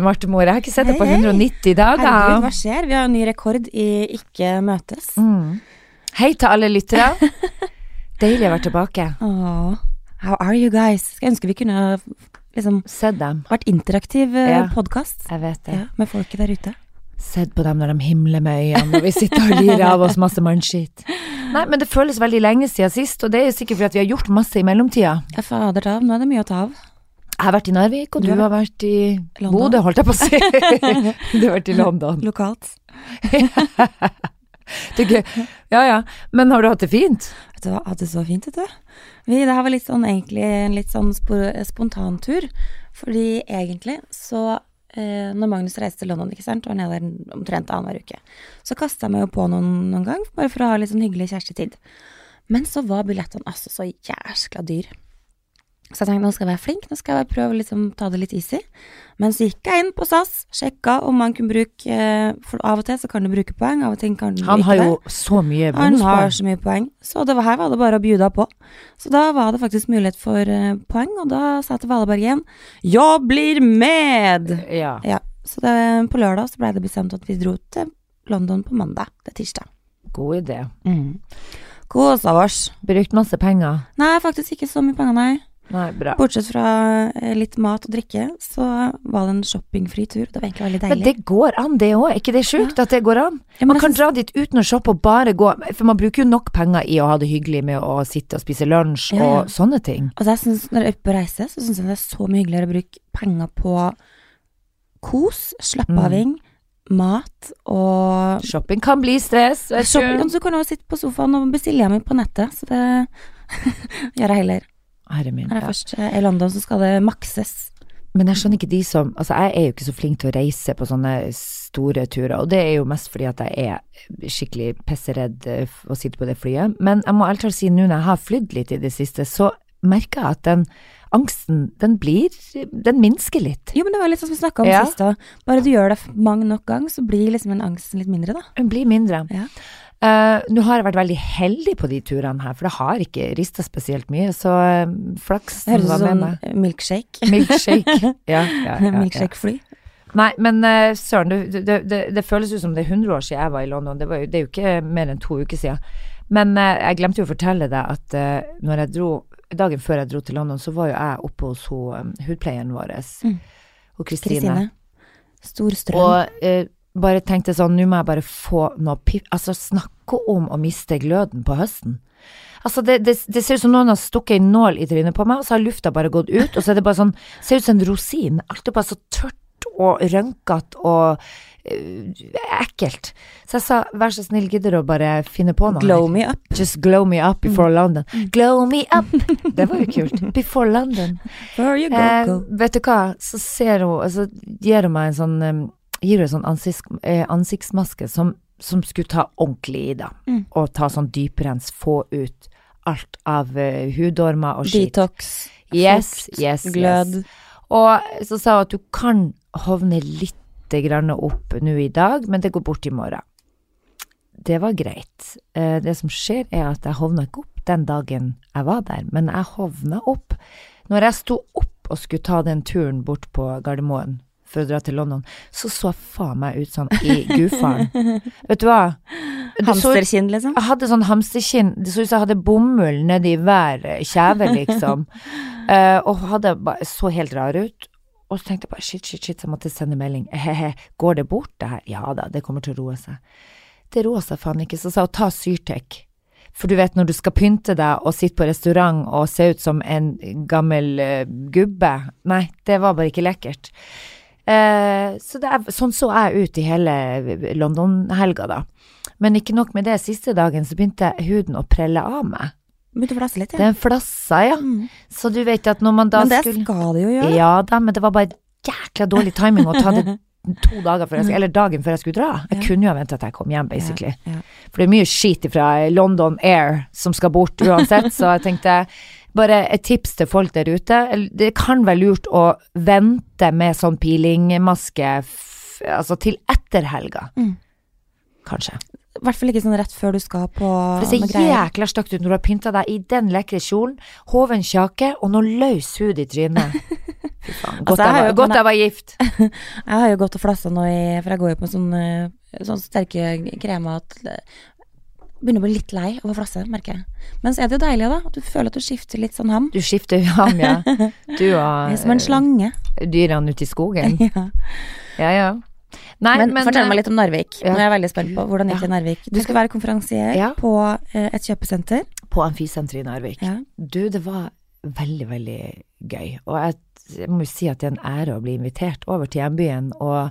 Marte Moe. Jeg har ikke sett deg på Hei, hei. 190 dager. Herregud, hva skjer? Vi har en ny rekord i ikke møtes. Mm. Hei til alle lyttere. Deilig å være tilbake. Oh, how are you guys? Skal ønske vi kunne liksom Sett dem. vært interaktiv eh, Ja. podkast Jeg vet det. ja, med folket der ute. Sett på dem når de himler med øynene, og vi sitter og lirer av oss masse mannskitt. Nei, men det føles veldig lenge siden sist, og det er jo sikkert fordi vi har gjort masse i mellomtida. Ja, fader av, nå er det mye å ta av. Jeg har vært i Narvik, og Du har vært i. Bodø, holdt jeg på å si. du har vært i London. Lokalt. Det er gøy. Ja ja, men har du hatt det fint? Vet du hva, hatt det så fint, vet du. Vi, det her var litt sånn egentlig en litt sånn spo- spontantur. Fordi egentlig så eh, Når Magnus reiste til London, ikke sant, var nede der omtrent annenhver uke, så kasta jeg meg jo på noen, noen gang, bare for å ha litt sånn hyggelig kjærestetid. Men så var billettene altså så jæskla dyr. Så jeg tenkte nå skal jeg være flink, nå skal jeg prøve å liksom ta det litt easy. Men så gikk jeg inn på SAS, sjekka om man kunne bruke eh, For av og til så kan du bruke poeng, av og til kan du Han ikke har jo så mye Han har så mye poeng, så det var, her var det bare å bjuda på. Så da var det faktisk mulighet for eh, poeng, og da sa jeg til igjen 'Jeg blir med!' Ja. Ja, så det, på lørdag så ble det bestemt at vi dro til London på mandag. Det er tirsdag. God idé. Mm. Kosa oss. Brukt masse penger. Nei, faktisk ikke så mye penger, nei. Nei, bra. Bortsett fra eh, litt mat og drikke, så var det en shoppingfri tur. Det var egentlig veldig deilig. Men det går an, det òg. Er ikke det sjukt at det går an? Ja, Man kan synes- dra dit uten å shoppe og bare gå, for man bruker jo nok penger i å ha det hyggelig med å sitte og spise lunsj Ja, ja. og sånne ting. Altså jeg synes, Når jeg er ute på reise, så syns jeg det er så mye hyggeligere å bruke penger på kos, slappaving, mat og Shopping kan bli stress, shopping. Så kan du også sitte på sofaen og bestille hjemme på nettet. Så det gjør jeg heller. Herre min. Her er først i London, så skal det makses. Men jeg skjønner ikke de som Altså, jeg er jo ikke så flink til å reise på sånne store turer, og det er jo mest fordi at jeg er skikkelig pisseredd eh, å sitte på det flyet. Men jeg må ærlig talt si nå når jeg har flydd litt i det siste, så merker jeg at den angsten, den blir Den minsker litt. Jo, men det var litt sånn som vi snakka om Ja. sist òg. Bare du gjør det mange nok ganger, så blir liksom den angsten litt mindre, da. Den blir mindre. Ja. Eh, Nå har jeg vært veldig heldig på de turene her, for det har ikke rista spesielt mye, så uh, Det flaksen høres ut var som sånn milkshake. Milkshake. Ja, ja, ja, ja. Milkshake-fly. Nei, men uh, søren, det, det, det, det føles jo som det er 100 år siden jeg var i London. Det, var er jo ikke mer enn to uker siden. Men jeg glemte jo å fortelle deg at når jeg dro, dagen før jeg dro til London, så var jo jeg oppe hos hun, um, hudpleieren vår, Mm. og Kristine. Stor strøm. Og bare tenkte sånn, nå må jeg bare få noe pip... Altså, snakke om å miste gløden på høsten. Altså, det, det, det ser ut som noen har stukket en nål i trynet på meg, og så har lufta bare gått ut, og så er det bare sånn Ser ut som en rosin. Alt er bare så tørt og rønkete og uh, ekkelt. Så jeg sa, vær så snill, gidder du å bare finne på noe Glow her? me up. Just glow me up before London. Glow me up! Det var jo kult. Before London. Where you go, Eh, go. vet du hva, så ser hun, altså gir hun meg en sånn, em, gir du en sånn ansiks, eh, ansiktsmaske som, som skulle ta ordentlig i da, Mm. og ta sånn dyprens, få ut alt av uh, hudormer og skitt. Detox. Yes, fukt, yes, glød. yes. Og så sa hun at du kan hovne litt grann opp nå i dag, men det går bort i morgen. Det var greit. Uh, det som skjer er at jeg hovna ikke opp den dagen jeg var der, men jeg hovna opp når jeg sto opp og skulle ta den turen bort på Gardermoen for å dra til London, så så faen meg ut sånn i gudfaren. Vet du hva? Hamsterkinn, liksom. jeg hadde sånn hamsterkinn, det så ut som jeg hadde bomull nedi hver eh, kjeve, liksom. uh, og hadde så helt rar ut. Og så tenkte jeg bare shit, shit, shit, så jeg måtte sende melding. He-he, går det bort det her? Ja da, det kommer til å roe seg. Det roa seg faen ikke, så sa hun ta Syrtec. For du vet når du skal pynte deg og sitte på restaurant og se ut som en gammel uh, gubbe. Nei, det var bare ikke lekkert. Eh, så det er, sånn så jeg ut i hele London-helga, da. Men ikke nok med det, siste dagen så begynte huden å prelle av meg. Begynte å flasse litt, ja. Den flassa, ja. Mm. Så du vet at når man da Men det skulle skal det jo gjøre. Ja da, men det var bare jækla dårlig timing å ta det to dager før jeg skulle, eller dagen før jeg skulle dra. Jeg Ja. kunne jo ha venta til jeg kom hjem, basically. Ja, ja. For det er mye skit fra London Air som skal bort uansett, så jeg tenkte bare et tips til folk der ute. Det kan være lurt å vente med sånn peelingmaske altså til etter helga. Mm. Kanskje. I hvert fall ikke sånn rett før du skal på For det ser jækla stygt ut når du har pynta deg i den lekre kjolen, hoven kjake og noe løs hud i trynet. Fy faen. Altså, Godt, jeg har jeg, jo- var, godt jeg var gift. Jeg har jo gått og flassa nå i For jeg går jo på sånne, sånne sterke kremer at det begynner å bli litt lei av å flasse, merker jeg. Men så er det jo deilig, da. Du føler at du skifter litt sånn ham. Du skifter ham, ja. Du har... og som en slange. eh, dyrene ute i skogen. Ja. Ja, ja. Nei, Men, men, fortell eh, meg litt om Narvik. ja. Nå er jeg veldig spent på hvordan gikk det i Narvik. Du skal være konferansier Ja. på eh, et kjøpesenter. På Amfisenteret i Narvik. Ja. Du, det var veldig, veldig gøy. Og jeg, jeg må jo si at det er en ære å bli invitert over til hjembyen og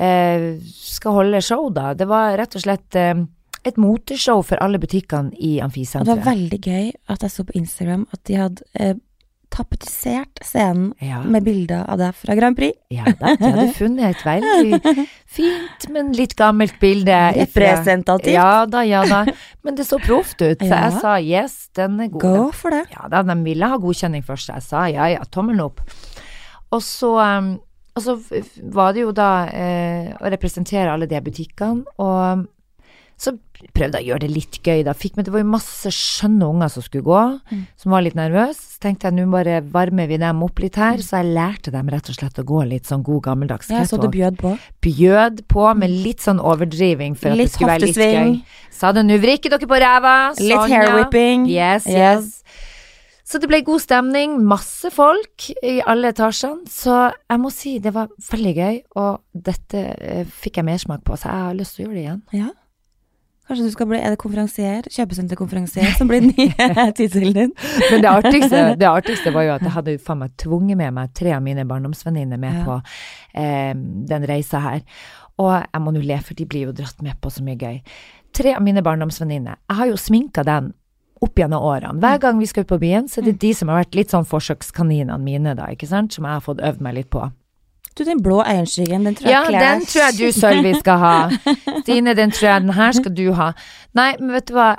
eh, skal holde show, da. Det var rett og slett eh, et moteshow for alle butikkene i Og det var veldig gøy at jeg så på Instagram at de hadde eh, tapetisert scenen Ja, med bilder av deg fra Grand Prix. ja da, de hadde funnet et veldig fint, men litt gammelt bilde. Representativt. Ja da, ja da. Men det så proft ut, så Ja. jeg sa yes, den er god. Gå for det. Ja da, de ville ha godkjenning først, så jeg sa ja ja, tommelen opp. Og så, um, og så var det jo da eh, å representere alle de butikkene, og så prøvde jeg å gjøre det litt gøy, da. Fikk men det var jo masse skjønne unger som skulle gå, Mm. som var litt nervøse. Så tenkte jeg nå bare varmer vi dem opp litt her, så jeg lærte dem rett og slett å gå litt sånn god gammeldags Ja, så du bjød på. Bjød på med litt sånn overdriving for at det skulle være litt gøy. Sa det, nå vrikker dere på ræva. Litt Sånn, hair whipping. Yes, yes. yes. Så det ble god stemning, masse folk i alle etasjene, så jeg må si det var veldig gøy, og dette eh, fikk jeg mersmak på, så jeg har lyst til å gjøre det igjen. Ja. Kanskje du skal bli Er konferansier? Kjøpesenterkonferansier som blir den nye tittelen din? Men det artigste, det artigste var jo at jeg hadde faen meg tvunget med meg tre av mine barndomsvenninner med Ja. på eh, den reisa her. Og jeg må nå le, for de blir jo dratt med på så mye gøy. Tre av mine barndomsvenninner, jeg har jo sminka den opp gjennom årene. Hver gang vi skal ut på byen, så er det de som har vært litt sånn forsøkskaninene mine, da, ikke sant, som jeg har fått øvd meg litt på. Du, den blå øyenskyggen, den tror jeg Ja, den tror jeg du, Sølvi, skal ha. Stine, den tror jeg den her skal du ha. Nei, men vet du hva.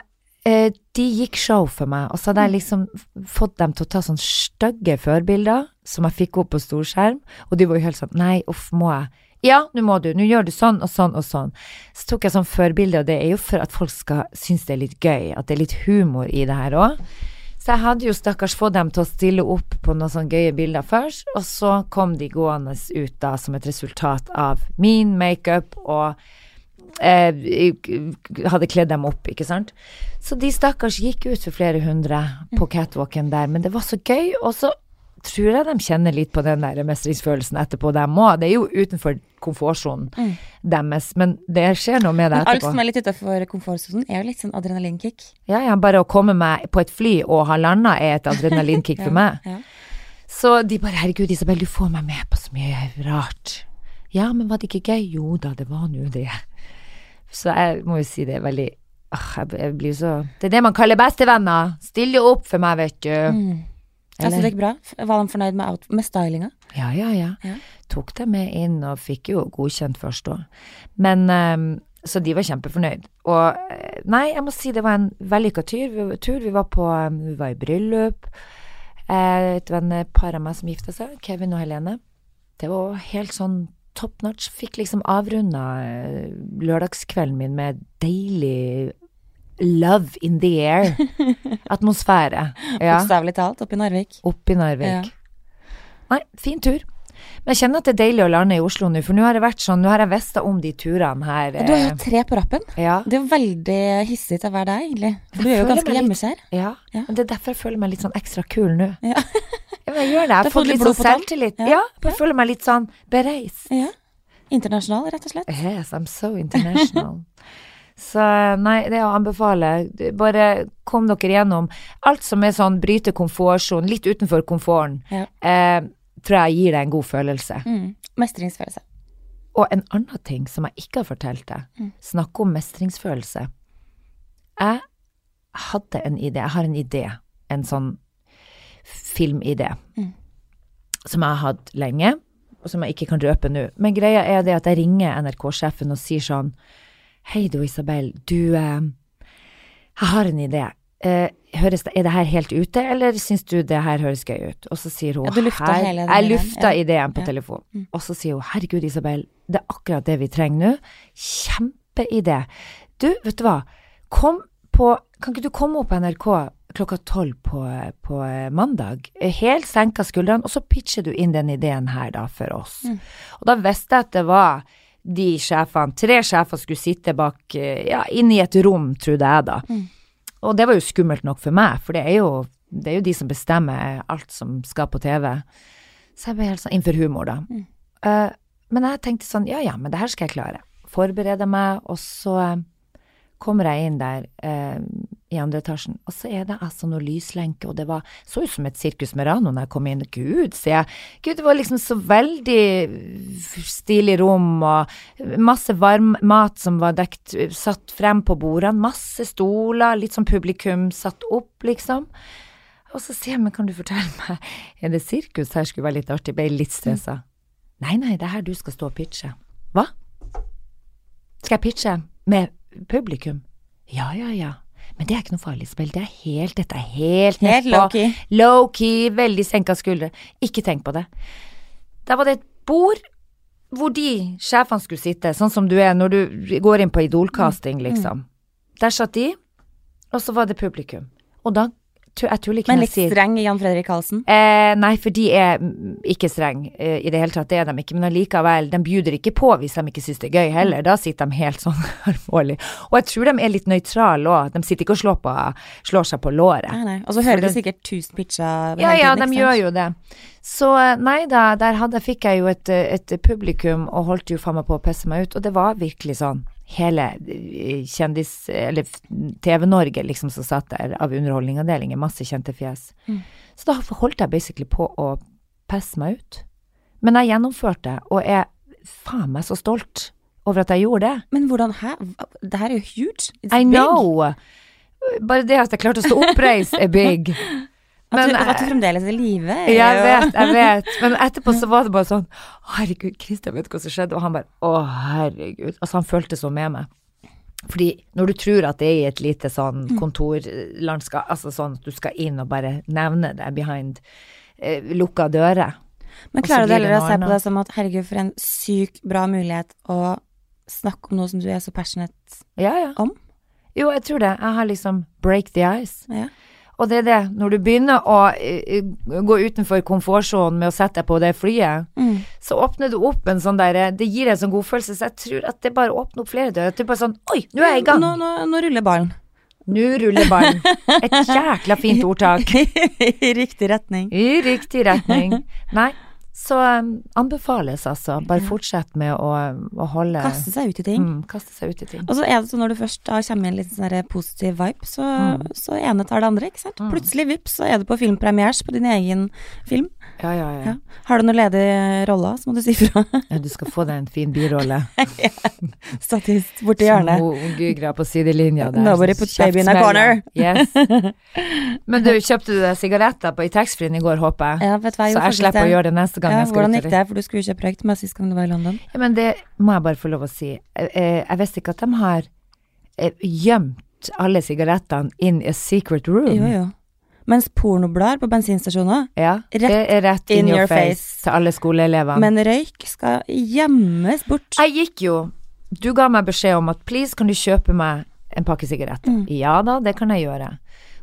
Eh, de gikk show for meg, og så hadde jeg liksom fått dem til å ta sånne stygge førbilder som jeg fikk opp på storskjerm, og de var jo helt sånn Nei, uff, må jeg? Ja, nå må du. Nå gjør du sånn og sånn og sånn. Så tok jeg sånn førbilde, og det er jo for at folk skal synes det er litt gøy, at det er litt humor i det her òg. Så jeg hadde jo stakkars fått dem til å stille opp på noen sånne gøye bilder først, og så kom de gående ut da som et resultat av min makeup og eh, hadde kledd dem opp, ikke sant. Så de stakkars gikk ut for flere hundre på catwalken der, men det var så gøy, og så tror jeg de kjenner litt på den der mestringsfølelsen etterpå, dem òg. Det er jo utenfor komfortsonen Mm. deres, men det skjer noe med det Men alt som er litt utenfor komfortsonen, er jo litt sånn adrenalinkick. Ja, ja, bare å komme meg på et fly og ha landa er et adrenalinkick for meg. Ja. Så de bare 'herregud, Isabel, du får meg med på så mye rart'. Ja, men var det ikke gøy? Jo da, det var nå det. Så jeg må jo si det er veldig ah, jeg blir så Det er det man kaller bestevenner. Stiller opp for meg, vet du. Mm. Altså, Eller- det gikk bra? Var de fornøyd med, med stylinga? Ja, ja, ja. Ja. Tok det med inn og fikk jo godkjent først òg. Men um, Så de var kjempefornøyd. Og eh, nei, jeg må si det var en vellykka tur. Vi, tur. vi var på ehm, Vi var i bryllup. Eh, Et vennepar av meg som gifta seg, Kevin og Helene. Det var helt sånn top notch. Fikk liksom avrunda eh, lørdagskvelden min med deilig love in the air. Atmosfære. Ja. Bokstavelig talt, oppe i Narvik. Opp i Narvik. Ja. Nei, fin tur. Men jeg kjenner at det er deilig å lande i Oslo nå, for nå har det vært sånn, nå har jeg visst om de turene her. Du har eh, jo tre på rappen. ja, Det er jo veldig hissig til å være deg, egentlig. For du er jo ganske hjemmeskjær. ja. Ja. Men det er derfor jeg føler meg litt sånn ekstra kul nå. Ja. Jeg gjør det. Jeg har fått litt sånn på selvtillit. Ja. Jeg føler meg litt sånn bereist. Ja. Internasjonal, rett og slett. Yes, I'm so international. Så nei, det er å anbefale. Bare kom dere gjennom. Alt som er sånn bryte komfortsonen, litt utenfor komforten, Ja. eh, tror jeg gir deg en god følelse. Mm. Mestringsfølelse. Og en annen ting som jeg ikke har fortalt deg, Mm. snakke om mestringsfølelse. Jeg hadde en idé, jeg har en idé, en sånn filmidé, Mm. som jeg har hatt lenge, og som jeg ikke kan røpe nå. Men greia er det at jeg ringer NRK-sjefen og sier sånn, hei du Isabel, du, eh, jeg har en idé. Eh, høres er det her helt ute, eller syns du det her høres gøy ut? Og så sier hun Ja, du lufta «Her- hele Jeg lufta ja. ideen på Ja. telefon. Mm. Og så sier hun herregud, Isabel, det er akkurat det vi trenger nå. Kjempeidé. Du, vet du hva, kom på Kan ikke du komme opp på NRK klokka tolv på, på mandag. Helt senka skuldrene, og så pitcher du inn den ideen her da for oss. Mm. Og da visste jeg at det var de sjefene, tre sjefer skulle sitte bak, eh, ja, inne i et rom, trodde jeg da. Mm. Og det var jo skummelt nok for meg, for det er jo, det er jo de som bestemmer alt som skal på TV. Så jeg ble helt sånn innenfor humor, da. Mm. Uh, men jeg tenkte sånn, ja ja, men det her skal jeg klare. Forberede meg, og så eh, kommer jeg inn der eh, i andre etasjen, og så er det altså noe lyslenke, og det var, så ut som et sirkus Merano når jeg kom inn. Gud, sier jeg. Gud, det var liksom så veldig stilig rom, og masse varm mat som var dekt, satt frem på bordene, masse stoler, litt sånn publikum satt opp, liksom. Og så sier jeg, men kan du fortelle meg, er det sirkus her skulle være litt artig, ble litt stressa. Nei, nei, det er her du skal stå og pitche. Hva? Skal jeg pitche med publikum? Ja, ja, ja. Men det er ikke noe farlig spill, det er helt, dette er helt Helt low-key. Low-key, veldig senka skuldre. Ikke tenk på det. Der var det et bord hvor de sjefene skulle sitte, sånn som du er når du går inn på idolcasting, liksom. Der satt de, og så var det publikum. Og da, jeg tuller ikke Men litt sier streng Jan Fredrik Karlsen. Eh, nei, for de er ikke streng eh, i det hele tatt, det er de ikke. Men allikevel, de bjuder ikke på hvis de ikke syns det er gøy heller. Da sitter de helt sånn alvorlig. Og jeg tror de er litt nøytrale òg. De sitter ikke og slår, på, slår seg på låret. Nei, nei. Og så hører de du sikkert tusen pitcher Ja, ja, de gjør jo det. Så eh, nei da, der hadde, fikk jeg jo et, eh, et publikum og holdt jo faen meg på å pisse meg ut, og det var virkelig sånn. Hele eh, kjendis... Eller TV-Norge liksom som satt der av underholdningsavdelingen, masse kjente fjes. Mm. Så da holdt jeg basically på å pisse meg ut. Men jeg gjennomførte, og er faen meg så stolt over at jeg gjorde det. Men hvordan Hæ? Det her er jo huge. It's I big. know! Bare det at jeg klarte å stå oppreist er big. At, du, at du fremdeles er i live. Jeg vet, jeg vet. Men etterpå så var det bare sånn Herregud, Kristian vet hva som skjedde. Og han bare Å, herregud. Altså, han følte så med meg. Fordi når du tror at det er i et lite sånn kontorlandskap, altså sånn at du skal inn og bare nevne det behind eh, lukka dører. Men klarer du heller å se på det som at herregud, for en sykt bra mulighet å snakke om noe som du er så passionate Ja, ja. om? Jo, jeg tror det. Jeg har liksom break the ice. Ja. Og det er det, når du begynner å eh, gå utenfor komfortsonen med å sette deg på det flyet, Mm. så åpner du opp en sånn derre Det gir en sånn godfølelse, så jeg tror at det bare åpner opp flere dører. At du bare sånn Oi, nå er jeg i gang! Nå, nå, nå ruller ballen. Nå ruller ballen. Et jækla fint ordtak. I riktig retning. I riktig retning. Nei, så um, anbefales altså. Bare fortsett med å, å holde Kaste seg ut i ting. mm, Kaste seg ut i ting. Og så er det sånn når du først da kommer i en litt sånn positiv vibe, så, Mm. så ene tar det andre, ikke sant. Plutselig, vips, så er du på filmpremiers på din egen film. Ja, ja, ja. Ja. Har du noen ledige roller, så må du si fra. ja du skal få deg en fin birolle. Statist borti hjørnet. Som Gugra på sidelinja der. Nobody puts baby in a corner. Yes. Men du, kjøpte du deg sigaretter på i taxfree-en i går, håper jeg? Ja, vet du hva, Så jeg slipper det. å gjøre det neste gang Ja, jeg skal hvordan ut gikk det? For du skulle kjøpe røykt meg sist gang du var i London. Ja, men det må jeg bare få lov å si. Jeg, jeg, jeg visste ikke at de har eh, gjemt alle sigarettene in a secret room. Jo, jo. Mens pornoblader på bensinstasjoner, Ja, Rett det rett in, in your face, face. til alle skoleelevene. men røyk skal gjemmes bort. jeg gikk jo Du ga meg beskjed om at please, kan du kjøpe meg en pakke sigaretter? Mm. Ja da, det kan jeg gjøre.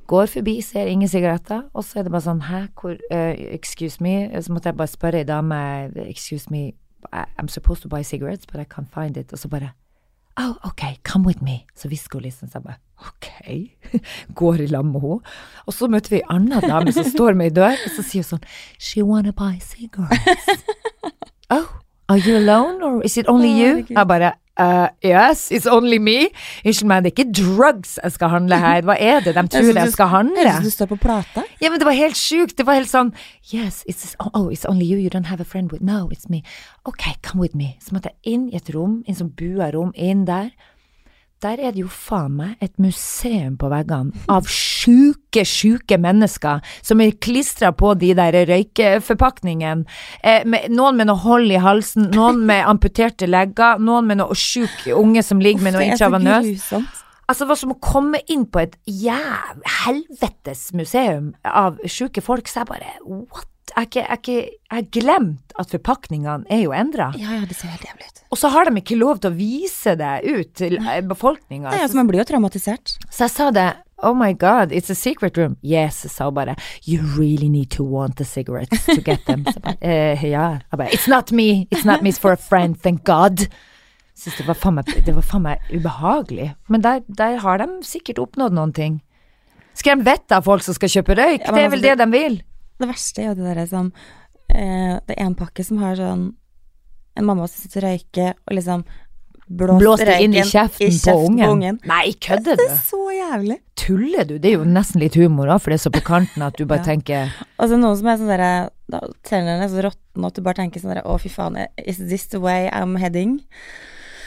Går forbi, ser ingen sigaretter, og så er det bare sånn Hæ, hvor uh, Excuse me. Så måtte jeg bare spørre ei dame Excuse me, I'm supposed to buy cigarettes, but I can't find it. Og så bare Oh, ok, come with me. Så vi hun liksom, bare ok. Går i lag med henne. Og så møter vi ei anna dame som står med ei dør, og så sier hun sånn She wanna buy cigarettes. oh, are you alone, or is it only you? Jeg bare uh, yes, it's only me. Unnskyld meg, det er ikke drugs jeg skal handle her. Hva er det de tror jeg skal handle? Jeg synes du står på plata. Ja, men det var helt sjukt. Det var helt sånn Yes, it's, oh, oh, it's only you, you don't have a friend with No, it's me. Ok, come with me. Så måtte jeg inn i et rom, inn som bua rom, inn der. Der er det jo faen meg et museum på veggene av sjuke, sjuke mennesker som er klistra på de der røykeforpakningene. Eh, med, noen med noe hold i halsen, noen med amputerte legger, noen med noe sjuk unge som ligger med noe intravenøst. Altså, det var som å komme inn på et jæv helvetes museum av sjuke folk, så jeg bare what? Jeg har ikke- jeg ikke- jeg glemt at forpakningene er jo endra. Ja, ja, det ser helt jævlig ut. Og så har de ikke lov til å vise det ut til befolkninga. Nei, altså, man blir jo traumatisert. Så jeg sa det, Oh my god, it's a secret room. Yes, sa hun bare. You really need to want the cigarettes to get them. Så bare, eh, ja. Jeg bare, It's not me, it's not me, it's for a friend, thank God. Synes det var faen meg, det var faen meg ubehagelig. Men der, der har de sikkert oppnådd noen ting. Skal de vite av folk som skal kjøpe røyk? Ja, det er altså, vel det de vil. Det verste er jo det derre som eh, Det er en pakke som har sånn En mamma som sitter og røyker, og liksom Blåst det inn i røyken kjeften, på ungen. Nei, kødder Det du? er så jævlig. Tuller du? Det er jo nesten litt humor òg, for det er så på kanten at du bare Ja. tenker Og så noen som er sånn derre da Tennene er så råtne at du bare tenker sånn derre Å, fy faen, is this the way I'm heading?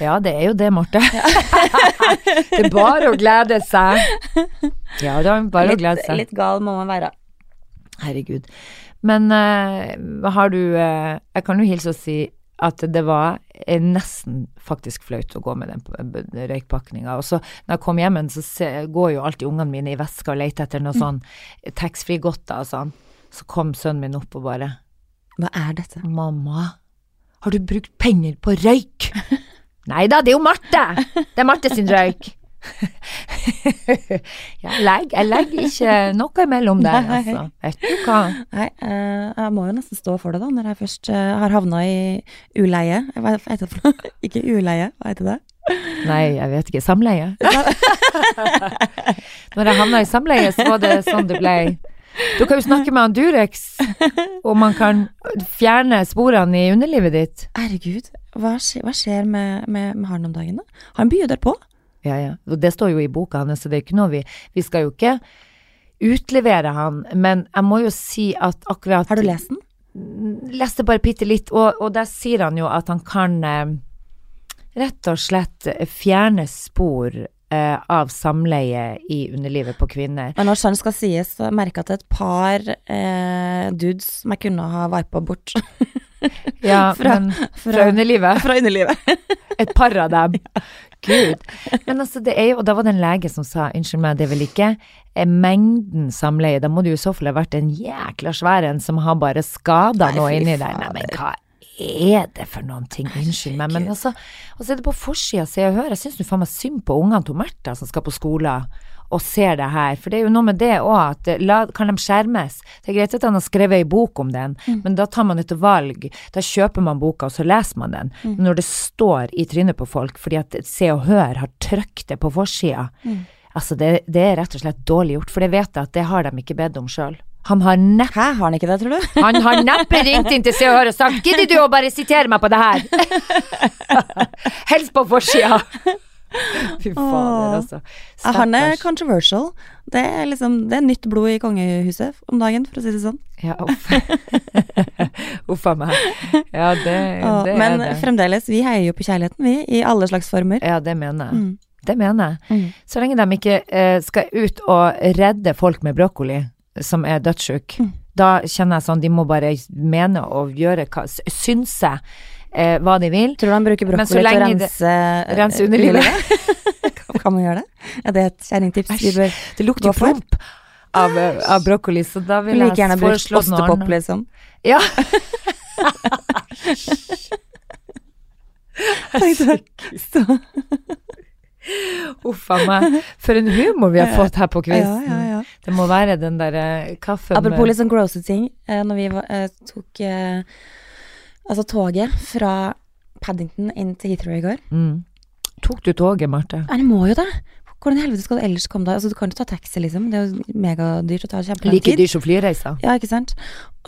Ja, det er jo det, Marte. det er bare å glede seg. Ja, det er bare å glede seg. litt gal må man være. Herregud. Men uh, har du uh, Jeg kan jo hilse og si at det var eh, nesten faktisk flaut å gå med den røykpakninga. Og så når jeg kom hjem, så se, går jo alltid ungene mine i veska og leter etter noe sånn taxfree-godter og sånn. Så kom sønnen min opp og bare Hva er dette? Mamma, har du brukt penger på røyk? Nei da, det er jo Marte! Det er Marte sin røyk. Jeg, legger, jeg legger ikke noe imellom der, altså. Vet du hva? Nei, eh, jeg må jo nesten stå for det, da, når jeg først eh, har havna i uleie. Hva heter det for noe? Ikke uleie, hva heter det? Nei, jeg vet ikke. Samleie. Når jeg havna i samleie, så var det sånn det ble. Du kan jo snakke med han Durex og man kan fjerne sporene i underlivet ditt. Herregud, hva skjer, hva skjer med, med, med han om dagen, da? Han begynner på. Ja, ja. Og det står jo i boka hans, så det er ikke noe vi Vi skal jo ikke utlevere han, men jeg må jo si at akkurat Har du lest den? leste bare bitte litt, og, og der sier han jo at han kan eh, rett og slett fjerne spor eh, av samleie i underlivet på kvinner. Men når sant skal sies, så merker jeg at et par eh, dudes som jeg kunne ha vipa bort Ja, Fra- men fra underlivet. fra underlivet. Et par av dem. Gud. Men altså, det er jo Og da var det en lege som sa unnskyld meg, det er vel ikke eh, mengden samleie, da må det jo i så fall ha vært en jækla svær en som har bare skada noe inni der. Nei, men hva er det for noen ting? Unnskyld meg, men altså Og så er det på forsida, Se og Hør. Jeg syns nå faen meg synd på ungene til Märtha som skal på skolen og ser det her, for det er jo noe med det òg, at kan de skjermes? Det er greit at han har skrevet ei bok om den, men da tar man et valg. Da kjøper man boka, og så leser man den. Men Når det står i trynet på folk fordi at Se og Hør har trykt det på forsida, altså det, det er rett og slett dårlig gjort, for det vet jeg at det har de ikke bedt om sjøl. Han har neppe Hæ, har han ikke det, tror du? han har neppe ringt inn til Se og Hør og sagt 'Gidder du å bare sitere meg på det her?' Helst på forsida. Fy fader, altså. Stakkars. Han er controversial. Det er liksom Det er nytt blod i kongehuset om dagen, for å si det sånn. Ja, uff. Uff a meg. Ja, det, Og, det men det. fremdeles, vi heier jo på kjærligheten, vi. I alle slags former. Ja, det mener jeg. Mm. Det mener jeg. Mm. Så lenge de ikke eh, skal ut og redde folk med brokkoli som er dødssyke, Mm. da kjenner jeg sånn de må bare mene og gjøre hva Synse eh, hva de vil. Tror du han bruker brokkoli til å rense, det- rense eh, underlivet. Kan- kan man gjøre det? Ja, det er et kjerringtips vi bør Det lukter promp av, eh, av brokkoli, så da vil like gjerne jeg brukt ostepop, liksom. Ja. Takk. Uff a meg. For en humor vi har fått her på ja, quizen. ja, ja. Det må være den der eh, kaffen Apropos litt sånn grosse ting. Når vi tok altså toget fra Paddington inn til Heathrow i går mm. Tok du toget, Marte? Nei, du må jo det! Hvordan i helvete skal du ellers komme deg Altså, du kan jo ta taxi, liksom. Det er jo megadyrt og tar kjempelang Like tid. dyr som flyreiser. Ja, ikke sant.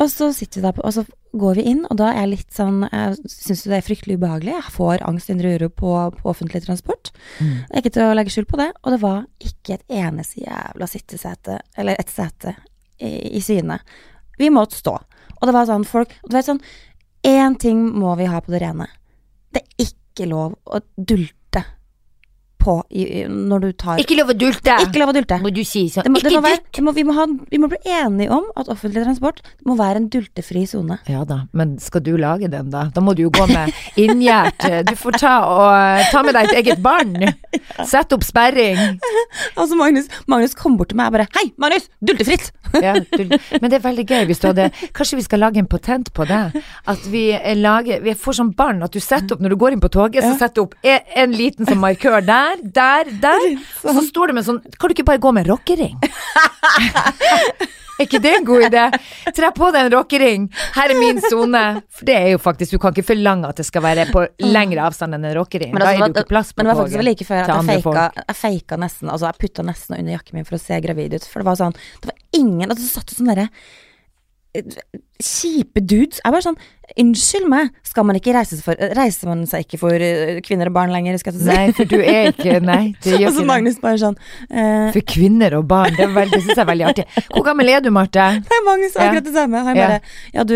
Og så sitter vi der, på, og så går vi inn, og da er jeg litt sånn Jeg syns det er fryktelig ubehagelig. Jeg får angst, indre uro på, på offentlig transport. Mm. Det er ikke til å legge skjul på det. Og det var ikke et eneste jævla sittesete, eller et sete, i, i syne. Vi måtte stå. Og det var sånn folk du vet sånn Én ting må vi ha på det rene. Det er ikke lov å dulte på i, når du tar Ikke lov å dulte! Ikke lov å dulte. Må du si sånn. Det må, det må være, dult! det må, vi, må ha, vi må bli enige om at offentlig transport må være en dultefri sone. Ja da, men skal du lage den, da? Da må du jo gå med inngjert eh, Du får ta og ta med deg et eget barn. Sett opp sperring. Altså Magnus, Magnus kom bort til meg og bare Hei, Magnus! Dultefritt! Ja, du, men det er veldig gøy hvis du hadde Kanskje vi skal lage en patent på det? At vi eh, lager Vi får sånn barn at du setter opp når du går inn på toget, så setter du opp en, en liten sånn markør der, der, der. Og så står det med sånn Kan du ikke bare gå med rockering? Er ikke det en god idé? Tre på deg en rockering. Her er min sone. For det er jo faktisk Du kan ikke forlange at det skal være på lengre avstand enn en rockering. Men, Da altså, er det jo ikke plass på men det var faktisk like før at jeg faka, jeg faka nesten Altså, jeg putta nesten under jakken min for å se gravid ut. For det var sånn Det var ingen Altså, det satt jo sånn derre Kjipe dudes. Jeg bare sånn Unnskyld meg, skal man ikke reise for Reiser man seg ikke for eh, kvinner og barn lenger, skal jeg si? Nei, for du er ikke Nei, det gjør Og så. Magnus bare sånn uh, For kvinner og barn, det, er veldig- det syns jeg er veldig artig. Hvor gammel er du, Marte? Nei, Magnus sa akkurat det samme. Han Ja. bare Ja, du,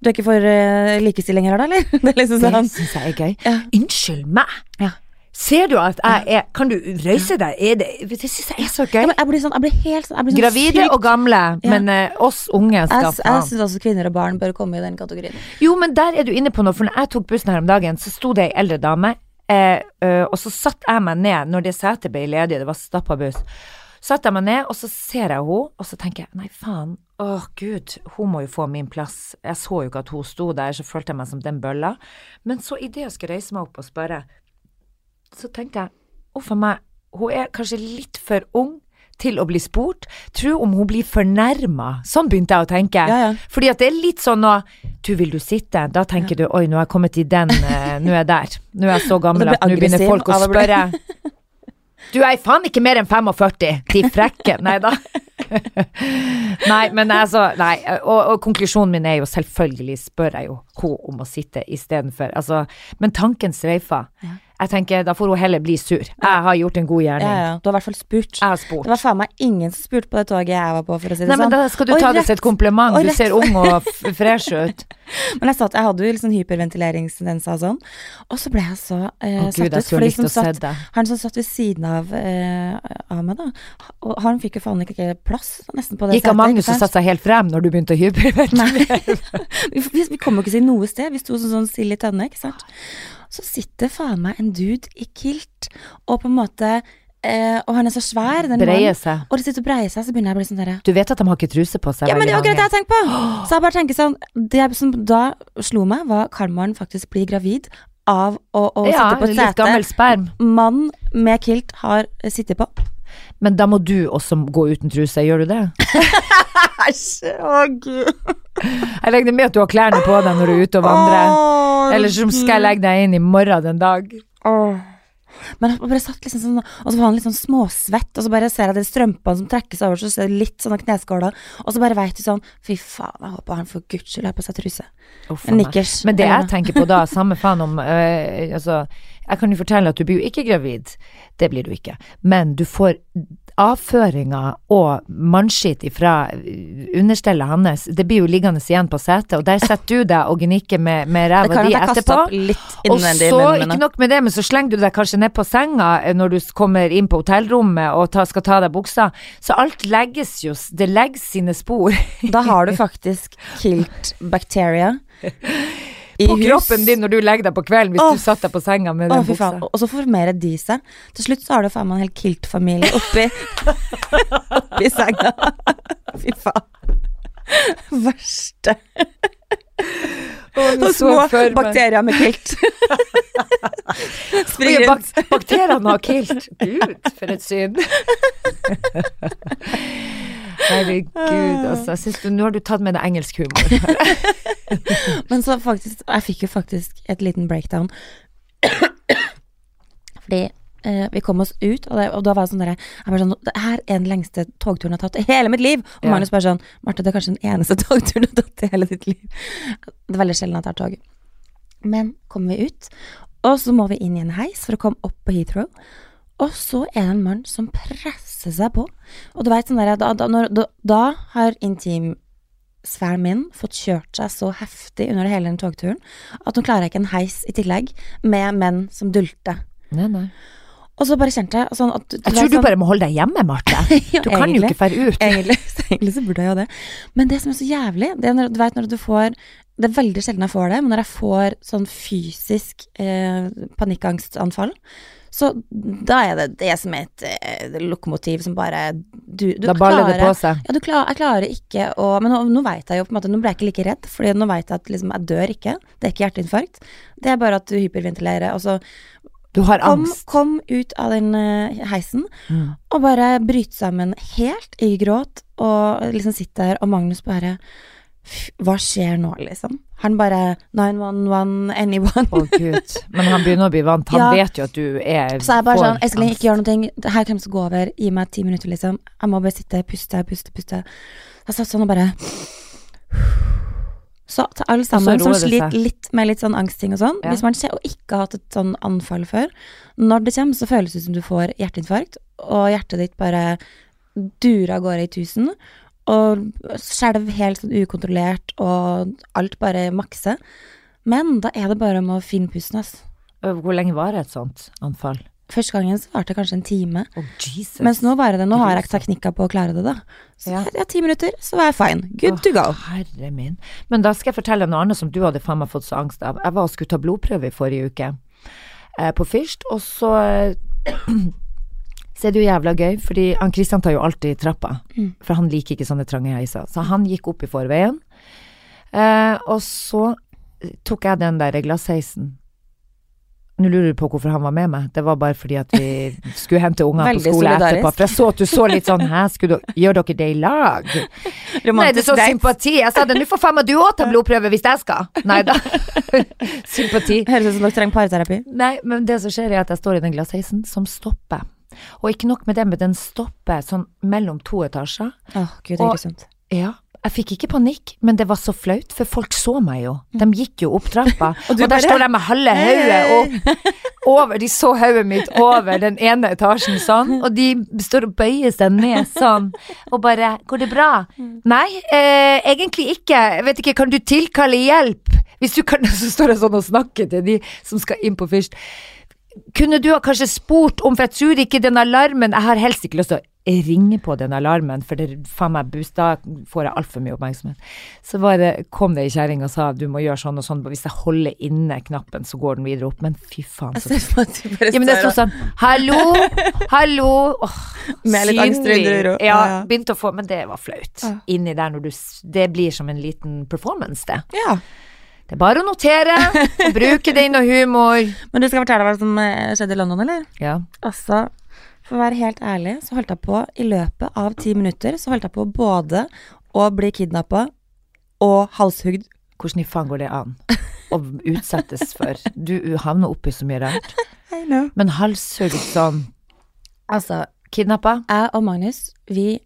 du er ikke for uh, likestilling her, da, eller? Det liksom sånn. Det syns jeg er gøy. Ja. Unnskyld meg! Ja. Ser du at jeg er Kan du reise deg? Det Det syns jeg er så gøy. jeg blir sånn Jeg blir helt sånn blir sånn Gravide sykt- og gamle, men ja. oss unge skal jeg jeg syns også kvinner og barn bør komme i den kategorien. Jo, men der er du inne på noe, for når jeg tok bussen her om dagen, så sto det ei eldre dame, eh, ø, og så satt jeg meg ned når det setet ble ledig, det var stappa buss. Satt jeg meg ned, og så ser jeg henne, og så tenker jeg nei, faen, å gud, hun må jo få min plass. Jeg så jo ikke at hun sto der, så følte jeg meg som den bølla. Men så idet jeg skulle reise meg opp og spørre, så tenkte jeg, å for meg, hun er kanskje litt for ung til å bli spurt. Tro om hun blir fornærma. Sånn begynte jeg å tenke. Ja, ja. Fordi at det er litt sånn nå Du, vil du sitte? Da tenker du oi, nå har jeg kommet i den eh, Nå er jeg der. Nå er jeg så gammel at nå begynner folk å spørre. Du er faen ikke mer enn 45, de frekke. Nei da. Nei, men altså Nei, og, og konklusjonen min er jo selvfølgelig spør jeg jo hun om å sitte istedenfor. Altså, men tanken streifa. Ja. Jeg tenker da får hun heller bli sur. Jeg har gjort en god gjerning. ja. Du har i hvert fall spurt. Jeg har spurt. Det var faen meg ingen som spurte på det toget jeg var på, for å si det Nei, men sånn. da skal du Og ta det som et kompliment. Du ser ung og fresh ut. Men jeg, satt, jeg hadde jo liksom sånn hyperventileringstendenser og sånn. Og så ble jeg så eh, Å satt gud, jeg ut. fordi å som satt- det. Han som satt ved siden av, eh, av meg, da, og han fikk jo faen ikke plass nesten på det Gikk av Magnus og satte seg helt frem når du begynte å hyperventilere? vi, vi, vi kom jo ikke til noe sted. Vi sto som sånn sild i tønne, ikke sant. Så sitter faen meg en dude i kilt, og på en måte Uh, Og han er så svær, den Breier seg. Og det sitter og breier seg, så begynner jeg å bli sånn derre Du vet at de har ikke truse på seg Ja, men det er akkurat det jeg tenker på! Så jeg bare tenker sånn Det som da slo meg, var kan faktisk blir gravid av å, å Ja, sitte på et sete mann med kilt har sittet på? Men da må du også gå uten truse, gjør du det? Æsj, å gud. Jeg regner med at du har klærne på deg når du er ute og vandrer. Eller så skal jeg legge deg inn i morgen den dag. Men han bare satt liksom sånn, og så var han litt sånn småsvett, og så bare ser jeg det strømpene som trekkes over, så ser jeg litt sånne kneskåler, og så bare vet du sånn, fy faen, jeg håper han for guds skyld har på seg truse. Oh, En nikkers. Men det jeg tenker på da, samme faen om øh, Altså, jeg kan jo fortelle at du blir jo ikke gravid. Det blir du ikke. Men du får avføringer og mannskitt fra understellet hans. Det blir jo liggende igjen på setet, og der setter du deg og gnikker med, med ræva di etterpå. Og så, ikke nok med det, men så slenger du deg kanskje ned på senga eh, når du kommer inn på hotellrommet og ta, skal ta deg buksa. Så alt legges jo, det legges sine spor Da har du faktisk kilt bacteria på hus. kroppen din når du legger deg på kvelden hvis oh. du satt deg på senga med den oh, buksa. Og så formerer de seg. Til slutt så har du faen meg en hel kilt-familie oppi, oppi senga. Fy faen. Verste. Og små bakterier med kilt. Springer bak bakteriene har kilt. Gud, for et syn. Herregud, altså. Nå har du tatt med deg engelsk humor. Men så faktisk Jeg fikk jo faktisk et liten breakdown. Fordi eh, vi kom oss ut, og, det, og da var jeg sånn derre Jeg bare sånn Det her er den lengste togturen jeg har tatt i hele mitt liv. Og Ja. Magnus bare sånn Marte, det er kanskje den eneste togturen du har tatt i hele ditt liv. Det er veldig sjelden jeg tar tog. Men kommer vi ut, og så må vi inn i en heis for å komme opp på Heathrow. Og så er det en mann som presser seg på. Og du vet sånn der, da, da, når, da, da har intimsfæren min fått kjørt seg så heftig under hele den togturen at hun klarer ikke en heis i tillegg med menn som dulter. Nei, nei. Og så bare kjente jeg sånn at du Jeg tror tror du sånn- bare må holde deg hjemme, Marte. Ja, Du kan jo ikke fære ut. Egentlig, så egentlig så burde jeg jo det. Men det som er så jævlig, det er når, du vet når du får Det er veldig sjelden jeg får det, men når jeg får sånn fysisk eh, panikkangstanfall, så da er det det som er et eh, lokomotiv som bare Du, du Da baller det på seg. Ja, du klar, jeg klarer ikke å Men nå, nå veit jeg jo på en måte Nå ble jeg ikke like redd, Fordi nå veit jeg at liksom, jeg dør ikke. Det er ikke hjerteinfarkt. Det er bare at du hyperventilerer. Og så Du har kom, angst. kom ut av den eh, heisen Mm. og bare bryte sammen helt i gråt, og liksom sitte der, og Magnus bare Hva skjer nå, liksom? Han bare 911, anyone. Å gud. Men han begynner å bli vant. Han Ja. vet jo at du er Så jeg bare sånn Eskelin, ikke gjør noe. Det her kommer til å gå over. Gi meg ti minutter, liksom. Jeg må bare sitte, puste, puste, puste. Jeg satt sånn og bare Så til alle sammen som sliter litt med litt sånn angstting og sånn, Ja. hvis man ser, og ikke har hatt et sånn anfall før, når det kommer, så føles det som du får hjerteinfarkt, og hjertet ditt bare durer av gårde i tusen, og skjelver helt sånn ukontrollert, og alt bare makser. Men da er det bare om å finne pusten, ass. Hvor lenge varer et sånt anfall? Første gangen så varte det kanskje en time. Oh, Jesus. Mens nå varer det, nå har jeg teknikker på å klare det, da. Så Ja. ja, ti minutter, så var jeg fine. Good to go. Herre min. Men da skal jeg fortelle noe annet som du hadde faen meg fått så angst av. Jeg var og skulle ta blodprøve i forrige uke eh, på Fyrst, og så så er det jo jævla gøy, fordi han Kristian tar jo alltid trappa, Mm. for han liker ikke sånne trange heiser. Så han gikk opp i forveien, eh, og så tok jeg den der glassheisen. Nå lurer du på hvorfor han var med meg. Det var bare fordi at vi skulle hente ungene på skole solidarisk. etterpå. For jeg så at du så litt sånn Hæ, skulle dere, gjør dere det i lag? Nei, det er så sånn sympati. Jeg sa det, nå får faen meg du òg ta blodprøve hvis jeg skal. Nei da. sympati. Høres ut som dere trenger parterapi. Nei, men det som skjer er at jeg står i den glassheisen som stopper. Og ikke nok med det, men den stopper sånn mellom to etasjer. Åh, gud, det er ikke sunt. Ja. Jeg fikk ikke panikk, men det var så flaut, for folk så meg jo. De gikk jo opp trappa, og, og, der bare, står de med halve hodet over, de så hodet mitt over den ene etasjen sånn, og de står og bøyer seg ned sånn, og bare 'Går det bra?' Nei, eh, egentlig ikke. Jeg vet ikke, kan du tilkalle hjelp? Hvis du kan, så står jeg sånn og snakker til de som skal inn på Fyrst. Kunne du ha kanskje spurt om, for jeg tror ikke den alarmen Jeg har helst ikke lyst til å ringe på den alarmen, for det faen meg boost, da får jeg altfor mye oppmerksomhet. Så var det, kom det ei kjerring og sa du må gjøre sånn og sånn, hvis jeg holder inne knappen, så går den videre opp. Men fy faen, så ja, men det sto sånn Hallo, hallo. Oh, Med litt angst rundt synlig. Ja, begynte å få Men det var flaut. Inni der når du Det blir som en liten performance, det. Ja. Det er bare å notere og bruke det i noe humor. Men du skal fortelle hva som eh, skjedde i London, eller? Ja. Altså, for å være helt ærlig, så holdt jeg på i løpet av ti minutter, så holdt jeg på både å bli kidnappa og halshugd. Hvordan i faen går det an å utsettes for Du havner oppi så mye rart. Men halshugd sånn Altså, Kidnappa? jeg og Magnus, vi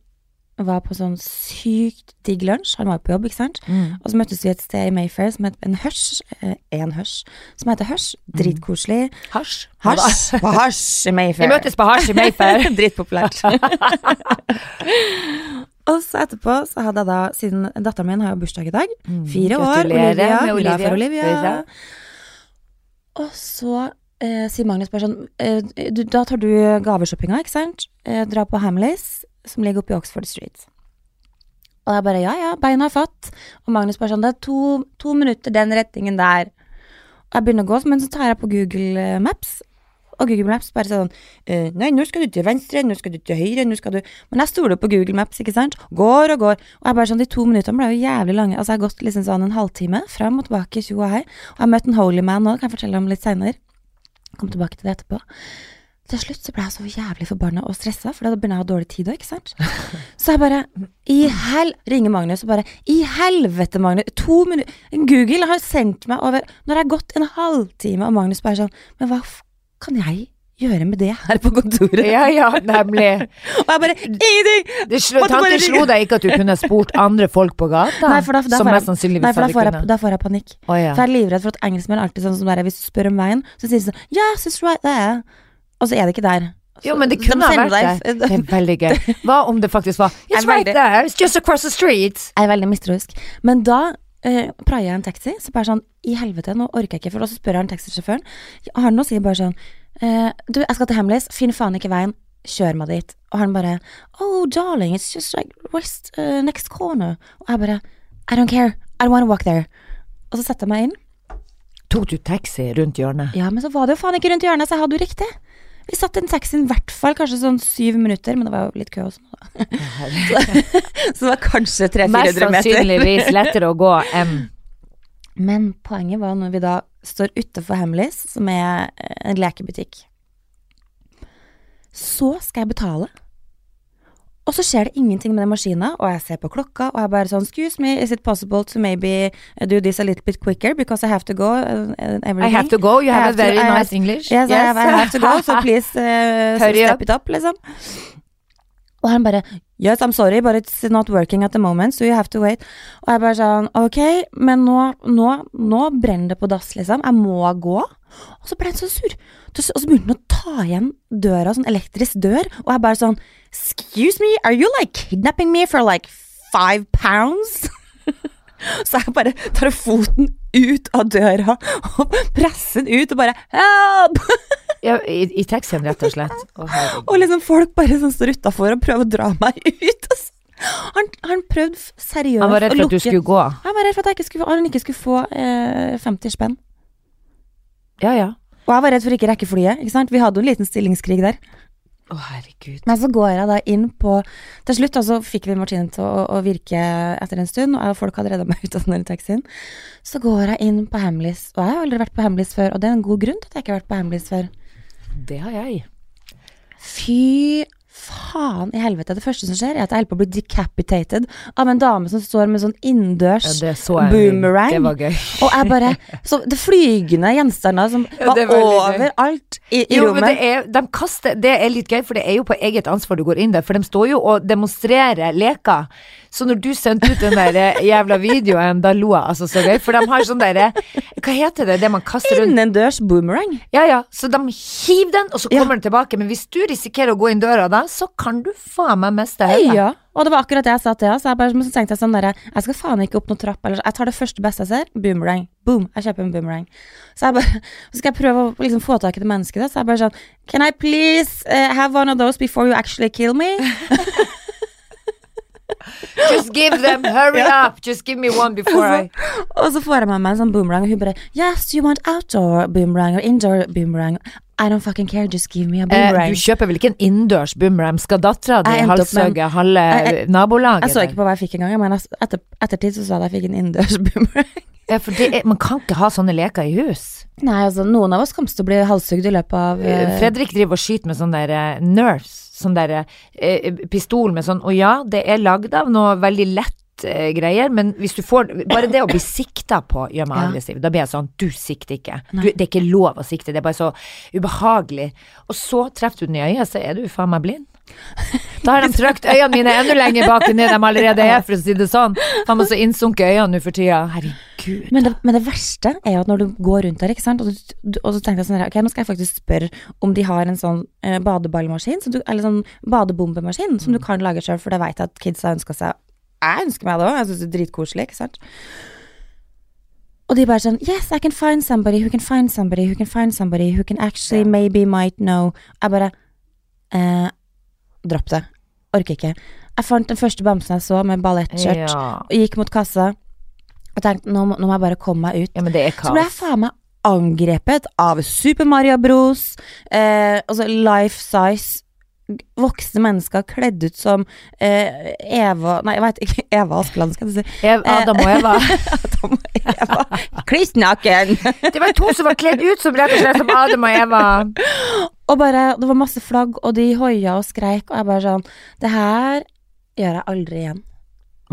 var på sånn sykt digg lunsj. Han var jo på jobb, ikke sant? Mm. Og så møttes vi et sted i Mayfair som het en Hush. eh, En Hush. Som heter Hush. Dritkoselig. Hasj? Hasj. På Hasj i Vi møttes på hasj i Mayfair. Dritpopulært. og så etterpå så hadde jeg da, siden datteren min har jo bursdag i dag, fire år, Mm. Olivia, med glad for Olivia. Olivia. Og så eh, sier Magnus bare sånn, eh, du, da tar du gaveshoppinga, ikke sant? Eh, dra på Hamleys, som ligger oppe i Oxford Street. Og jeg bare, ja, ja, beina er fatt. Og Magnus bare sånn, det er to, to minutter den retningen der. Og jeg begynner å gå, men så tar jeg på Google eh, Maps, og Google Maps bare sånn eh, Nei, nå skal du til venstre, nå skal du til høyre, nå skal du Men jeg stoler på Google Maps, ikke sant? Går og går. Og jeg bare sånn, de to minuttene ble jo jævlig lange. Altså, jeg har gått liksom sånn en halvtime frem og tilbake, tjo og hei. Og jeg har møtt en holy man nå, kan jeg fortelle om litt seinere. Kom tilbake til det etterpå. Til slutt så ble jeg så jævlig forbanna og stressa, for da begynner jeg å ha dårlig tid òg, ikke sant. Så jeg bare I hel... Ringer Magnus og bare I helvete, Magnus! To minutter Google har sendt meg over Når det er gått en halvtime, og Magnus bare sånn Men hva kan jeg gjøre med det her på kontoret? Ja, ja, nemlig. Og jeg bare Ingenting! Det slo, tante slo deg ikke at du kunne spurt andre folk på gata? Nei, for da, da, som mest sannsynligvis nei, hadde får jeg, da får jeg panikk. Oh, ja. For jeg er livredd for at engelskmenn er alltid sånn som der, hvis du spør om veien, så sier de sånn Yes, it's right there. Og så er det ikke der. Jo, men det kunne de ha vært det. Det er veldig gøy. Hva om det faktisk var It's right there, it's just across the street. Jeg er veldig mistroisk. Men da eh, praier jeg en taxi, så bare sånn I helvete, nå orker jeg ikke. For og så spør jeg en taxisjåføren. Han nå sier bare sånn eh, Du, jeg skal til Hemlis. finn faen ikke veien. Kjør meg dit. Og han bare Oh, darling, it's just like west, uh, next corner. Og jeg bare I don't care. I don't want to walk there. og så setter jeg meg inn. Tok du taxi rundt hjørnet? Ja, men så var det jo faen ikke rundt hjørnet, så jeg hadde jo riktig. Vi satt en den taxien i hvert fall kanskje sånn syv minutter, men det var jo litt kø også. da. Så det var kanskje 300-400 meter. sannsynligvis lettere å gå enn Men poenget var når vi da står utenfor Hamleys, som er en lekebutikk. Så skal jeg betale. Og så skjer det ingenting med den maskina, og jeg ser på klokka, og jeg bare sånn Excuse me, is it possible to maybe do this a little bit quicker because I have to go uh, everything. I have to go, you have, have a very to- very have- nice English. Yes, I, have, I have to go, so please uh, Hurry step up. it up, liksom. Og han bare Yes, I'm sorry, but it's not working at the moment, so you have to wait. Og jeg bare sånn Ok, men nå, nå, nå brenner det på dass, liksom. Jeg må gå. Og så ble han så sur. Og så begynte han å ta igjen døra, sånn elektrisk dør, og jeg bare sånn Excuse me, are you like kidnapping me for like five pounds? Så jeg bare tar foten ut av døra og presser den ut og bare Help! Ja, i, I taxien, rett og slett. Oh. Og liksom folk bare sånn står utafor og prøver å dra meg ut. Altså. Han, han prøvde seriøst Han var redd for at du skulle gå. Han var redd for at ikke skulle, han ikke skulle få eh, 50 spenn. Ja, ja. Og jeg var redd for ikke rekke flyet. ikke sant? Vi hadde jo en liten stillingskrig der. Å, herregud. Men så går jeg da inn på Til slutt da, så fikk vi Martine til å, å virke etter en stund, og folk hadde redda meg ut av den taxien. Så går jeg inn på Hamleys, og jeg har aldri vært på Hamleys før, og det er en god grunn til at jeg ikke har vært på Hamleys før. Det har jeg. Fy faen i helvete. Det første som skjer, er at jeg holder på å bli decapitated av en dame som står med sånn Ja, innendørs ja, så boomerang. Det var gøy. Og jeg bare Så det flygende gjenstander som Ja, var var overalt i, i Jo, men det er, de kaster, det er litt gøy, for det er jo på eget ansvar du går inn der. For de står jo og demonstrerer leker. Så når du sendte ut den der eh, jævla videoen, da lo jeg altså så gøy. For de har sånn derre Hva heter det, det man kaster rundt Innendørs boomerang. Ja ja, så de hiver den, og så Ja. kommer den tilbake. Men hvis du risikerer å gå inn døra da, så kan du faen meg mest det hele. Ja. Og det var akkurat det jeg sa til henne. Så jeg bare så tenkte jeg sånn derre Jeg skal faen ikke opp noen trapp. Eller, jeg tar det første beste jeg ser. Boomerang. Boom. Jeg kjøper en boomerang. Så jeg bare Så skal jeg prøve å liksom få tak i det mennesket. Da. Så jeg bare sånn Can I please uh, have one of those before you actually kill me? Just give them, hurry up, just give me one before I Og så får jeg med meg en sånn boomerang, og hun bare Yes, you want outdoor boomerang or indoor boomerang? I don't fucking care, just give me a eh, boomerang. Du kjøper vel ikke en innendørs boomerang? Skal dattera di halshugge halve nabolaget? jeg så ikke på hva jeg fikk engang, men jeg- etter, ettertid så sa jeg at jeg fikk en innendørs boomerang. Ja, for det er, man kan ikke ha sånne leker i hus. Nei, altså, noen av oss kommer til å bli halshugd i løpet av uh... Fredrik driver og skyter med sånn der uh, nurse, sånn der uh, pistol med sånn, og ja, det er lagd av noe veldig lett eh, greier, men hvis du får, bare det å bli sikta på gjør meg aggressiv, da blir jeg sånn, du sikter ikke, du, det er ikke lov å sikte, det er bare så ubehagelig, og så treffer du den i øyet, så er du faen meg blind. Da har de trykt øynene mine enda lenger bak enn det de allerede er, for å si det sånn. Faen meg så innsunke øynene nå for tida, herregud. men det, men det verste er jo at når du går rundt der, ikke sant, og, du, du, og så tenker jeg sånn her, ok, nå skal jeg faktisk spørre om de har en sånn eh, badeballmaskin, så du, eller sånn badebombemaskin, som du Mm. kan lage selv, for det vet jeg at kids har ønsket seg. Jeg ønsker meg det også, jeg synes det er dritkoselig, ikke sant? Og de bare sånn, yes, I can find somebody who can find somebody who can find somebody who can actually maybe might know. Jeg bare, eh, dropp det. Orker ikke. Jeg fant den første bamsen jeg så med ballettskjørt, Ja. og gikk mot kassa, og tenkte, nå, nå må jeg bare komme meg ut. ja, Så ble jeg faen meg angrepet av Super Mario Bros, eh, altså life size voksne mennesker kledd ut som eh, Eva Nei, jeg veit ikke. Eva Askeland, skal jeg si. Ev- Adam og Eva. Adam og Eva. Kliss naken! Det var to som var kledd ut som rett og slett som Adam og Eva. Og bare, det var masse flagg, og de hoia og skreik, og jeg bare sånn Det her gjør jeg aldri igjen.